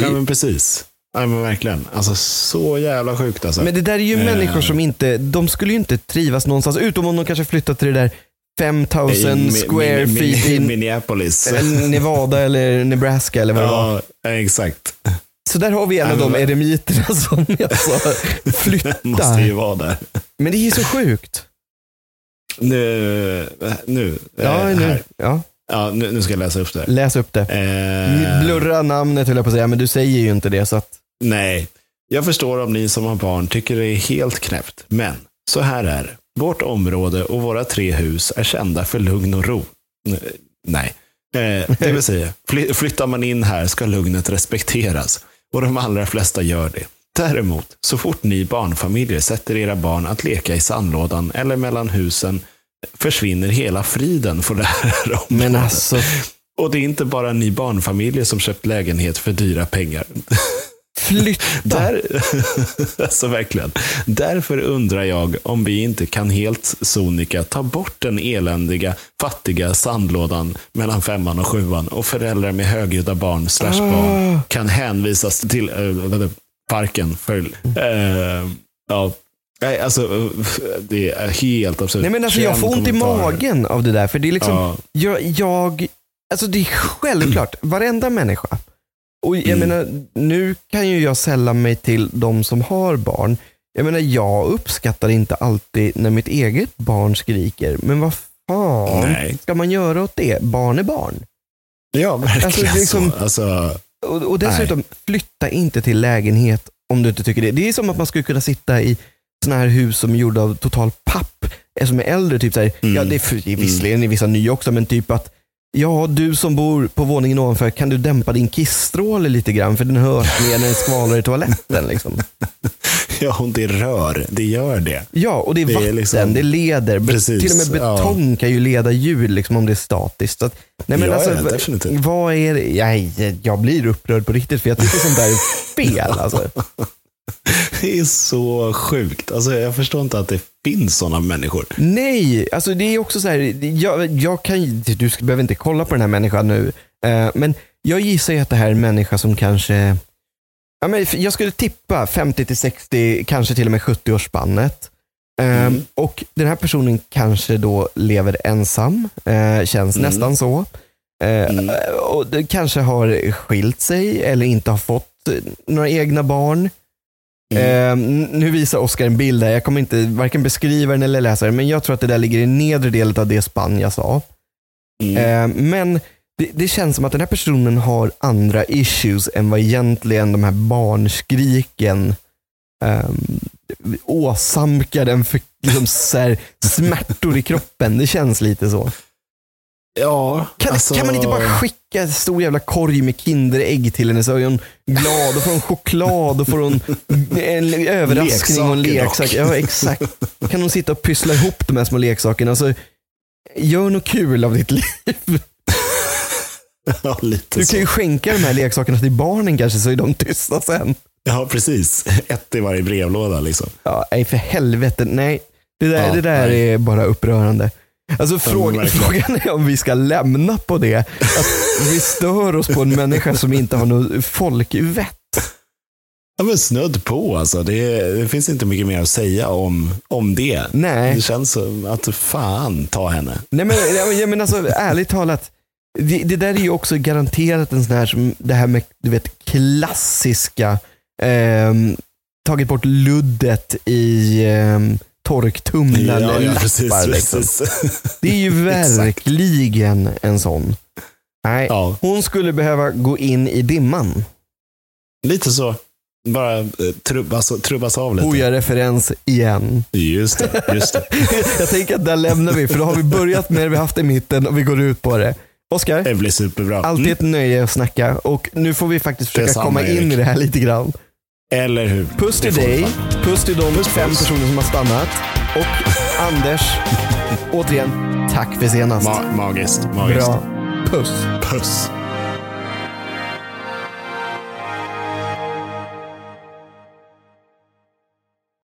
Speaker 2: Ja, men precis. Ja, men verkligen. Alltså så jävla sjukt alltså.
Speaker 1: Men det där är ju
Speaker 2: Eh.
Speaker 1: människor som inte, de skulle ju inte trivas någonstans, utom om de kanske flyttar till det där 5000
Speaker 2: I
Speaker 1: square
Speaker 2: Min-
Speaker 1: feet
Speaker 2: Min-
Speaker 1: in
Speaker 2: Minneapolis.
Speaker 1: eller Nevada eller Nebraska eller vad det var.
Speaker 2: Ja, exakt.
Speaker 1: Så där har vi en av
Speaker 2: Ja,
Speaker 1: de eremiterna som jag sa
Speaker 2: Måste ju
Speaker 1: flyttar.
Speaker 2: vara där.
Speaker 1: Men det är ju så sjukt.
Speaker 2: Nu, nu,
Speaker 1: Ja,
Speaker 2: eh,
Speaker 1: nu,
Speaker 2: här.
Speaker 1: ja,
Speaker 2: Ja, nu, nu ska jag läsa upp det.
Speaker 1: läs upp det.
Speaker 2: Eh,
Speaker 1: Blurra namnet höll jag på att säga, men du säger ju inte det. Så att,
Speaker 2: Nej, jag förstår om ni som har barn tycker det är helt knäppt. Men så här är det. Vårt område och våra tre hus är kända för lugn och ro. Nej. Eh, det vill säga, fly- flyttar man in här ska lugnet respekteras. Och de allra flesta gör det. Däremot, så fort ni barnfamiljer sätter era barn att leka i sandlådan eller mellan husen försvinner hela friden för det här området.
Speaker 1: Men alltså,
Speaker 2: Och det är inte bara ni barnfamiljer som köpt lägenhet för dyra pengar.
Speaker 1: flytta.
Speaker 2: Där, alltså verkligen. Därför undrar jag om vi inte kan helt sonika ta bort den eländiga, fattiga sandlådan mellan femman och sjuan och föräldrar med högljudda barn slash barn
Speaker 1: Ah.
Speaker 2: kan hänvisas till äh, parken. För, äh, ja. Nej, alltså, det är helt absurt.
Speaker 1: Nej men alltså jag
Speaker 2: 21
Speaker 1: får ont i magen av det där. För det är liksom,
Speaker 2: Ja.
Speaker 1: jag, jag, alltså det är självklart, varenda människa. Och jag
Speaker 2: Mm.
Speaker 1: menar, nu kan ju jag sälla mig till de som har barn. Jag menar, jag uppskattar inte alltid när mitt eget barn skriker. Men vad fan
Speaker 2: Nej.
Speaker 1: ska man göra åt det? Barn är barn.
Speaker 2: Ja, verkligen
Speaker 1: Alltså, liksom-
Speaker 2: så. Alltså,
Speaker 1: Och, och dessutom, flytta inte till lägenhet om du inte tycker det. Det är som att man skulle kunna sitta i sådana här hus som är gjorda av total papp, eh, som är äldre. Typ så här,
Speaker 2: Mm.
Speaker 1: ja, det är är visserligen i vissa nya också, men typ att Ja, du som bor på våningen ovanför, kan du dämpa din kissstråle lite grann? För den hörs mer när den skvalar i toaletten. Liksom.
Speaker 2: ja, och det rör. Det gör det.
Speaker 1: Ja, och det är
Speaker 2: Det är
Speaker 1: vatten,
Speaker 2: liksom-
Speaker 1: det leder.
Speaker 2: Precis,
Speaker 1: till och med
Speaker 2: ja.
Speaker 1: betong kan ju leda ljud liksom, om det är statiskt. Att, nej, men
Speaker 2: Ja,
Speaker 1: alltså,
Speaker 2: ja, definitivt.
Speaker 1: Vad är det? Nej, jag blir upprörd på riktigt, för jag tycker sånt där är fel. Alltså.
Speaker 2: Det är så sjukt. Alltså, jag förstår inte att det finns sådana människor.
Speaker 1: Nej, alltså det är också så här, jag, jag kan, du behöver inte kolla på den här människan nu, eh, men jag gissar ju att det här är en människa som kanske, ja, men jag skulle tippa 50 till 60, kanske till och med 70-årsspannet. Eh,
Speaker 2: Mm.
Speaker 1: Och den här personen kanske då lever ensam, eh, känns
Speaker 2: Mm.
Speaker 1: nästan så.
Speaker 2: Mm.
Speaker 1: Och kanske har skilt sig eller inte har fått några egna barn.
Speaker 2: Mm.
Speaker 1: Eh, nu visar Oskar en bild här. Jag kommer inte varken beskriva den eller läsa den, men jag tror att det där ligger i nedre delen av det spann jag sa.
Speaker 2: Mm.
Speaker 1: Eh, men det, det känns som att den här personen har andra issues än vad egentligen de här barnskriken um, åsamkar den för liksom, så här, smärtor i kroppen. Det känns lite så.
Speaker 2: Ja,
Speaker 1: Kan,
Speaker 2: alltså-
Speaker 1: kan man inte bara skicka en stor jävla korg med Kinderägg till henne så är hon glad och får hon choklad och får hon en överraskning och en
Speaker 2: Leksaker
Speaker 1: leksak. Ja, exakt. Kan hon sitta och pyssla ihop de här små leksakerna. Alltså, gör något kul av ditt liv.
Speaker 2: ja,
Speaker 1: Du kan ju skänka de här leksakerna till barnen kanske så är de tysta sen.
Speaker 2: Ja, precis. Ett i varje brevlåda. Liksom.
Speaker 1: Ja, nej för helvete. Nej, det där,
Speaker 2: Ja,
Speaker 1: det där
Speaker 2: nej.
Speaker 1: är bara upprörande. Alltså fråga, frågan är om vi ska lämna på det. Att vi stör oss på en människa som inte har något folkvett.
Speaker 2: Ja, men snudd på alltså. Det, det finns inte mycket mer att säga om, om det.
Speaker 1: Nej.
Speaker 2: Det känns som att fan ta henne.
Speaker 1: Nej men, jag, men alltså, ärligt talat, det, det där är ju också garanterat en sån här som det här med du vet, klassiska, ehm, tagit bort luddet i ehm, torktumlaren
Speaker 2: ja, ja,
Speaker 1: lappar.
Speaker 2: precis,
Speaker 1: liksom.
Speaker 2: precis.
Speaker 1: Det är ju verkligen en sån. Nej,
Speaker 2: Ja,
Speaker 1: hon skulle behöva gå in i dimman.
Speaker 2: lite så. Bara eh, trubbas, trubbas av lite.
Speaker 1: Hoja-referens igen.
Speaker 2: Just det. Just det.
Speaker 1: Jag tänker att där lämnar vi, för då har vi börjat med det, vi haft i mitten och vi går ut på det. Oskar?
Speaker 2: Det blir superbra.
Speaker 1: Alltid
Speaker 2: Mm.
Speaker 1: ett nöje att snacka och nu får vi faktiskt försöka
Speaker 2: Detsamma,
Speaker 1: komma in
Speaker 2: Erik.
Speaker 1: i det här lite grann.
Speaker 2: Eller hur?
Speaker 1: Puss till dig, puss till de
Speaker 2: Puss,
Speaker 1: fem
Speaker 2: puss.
Speaker 1: personer som har stannat och Anders, återigen, tack för senast.
Speaker 2: Ma- magiskt. magiskt.
Speaker 1: Bra. Puss.
Speaker 2: Puss.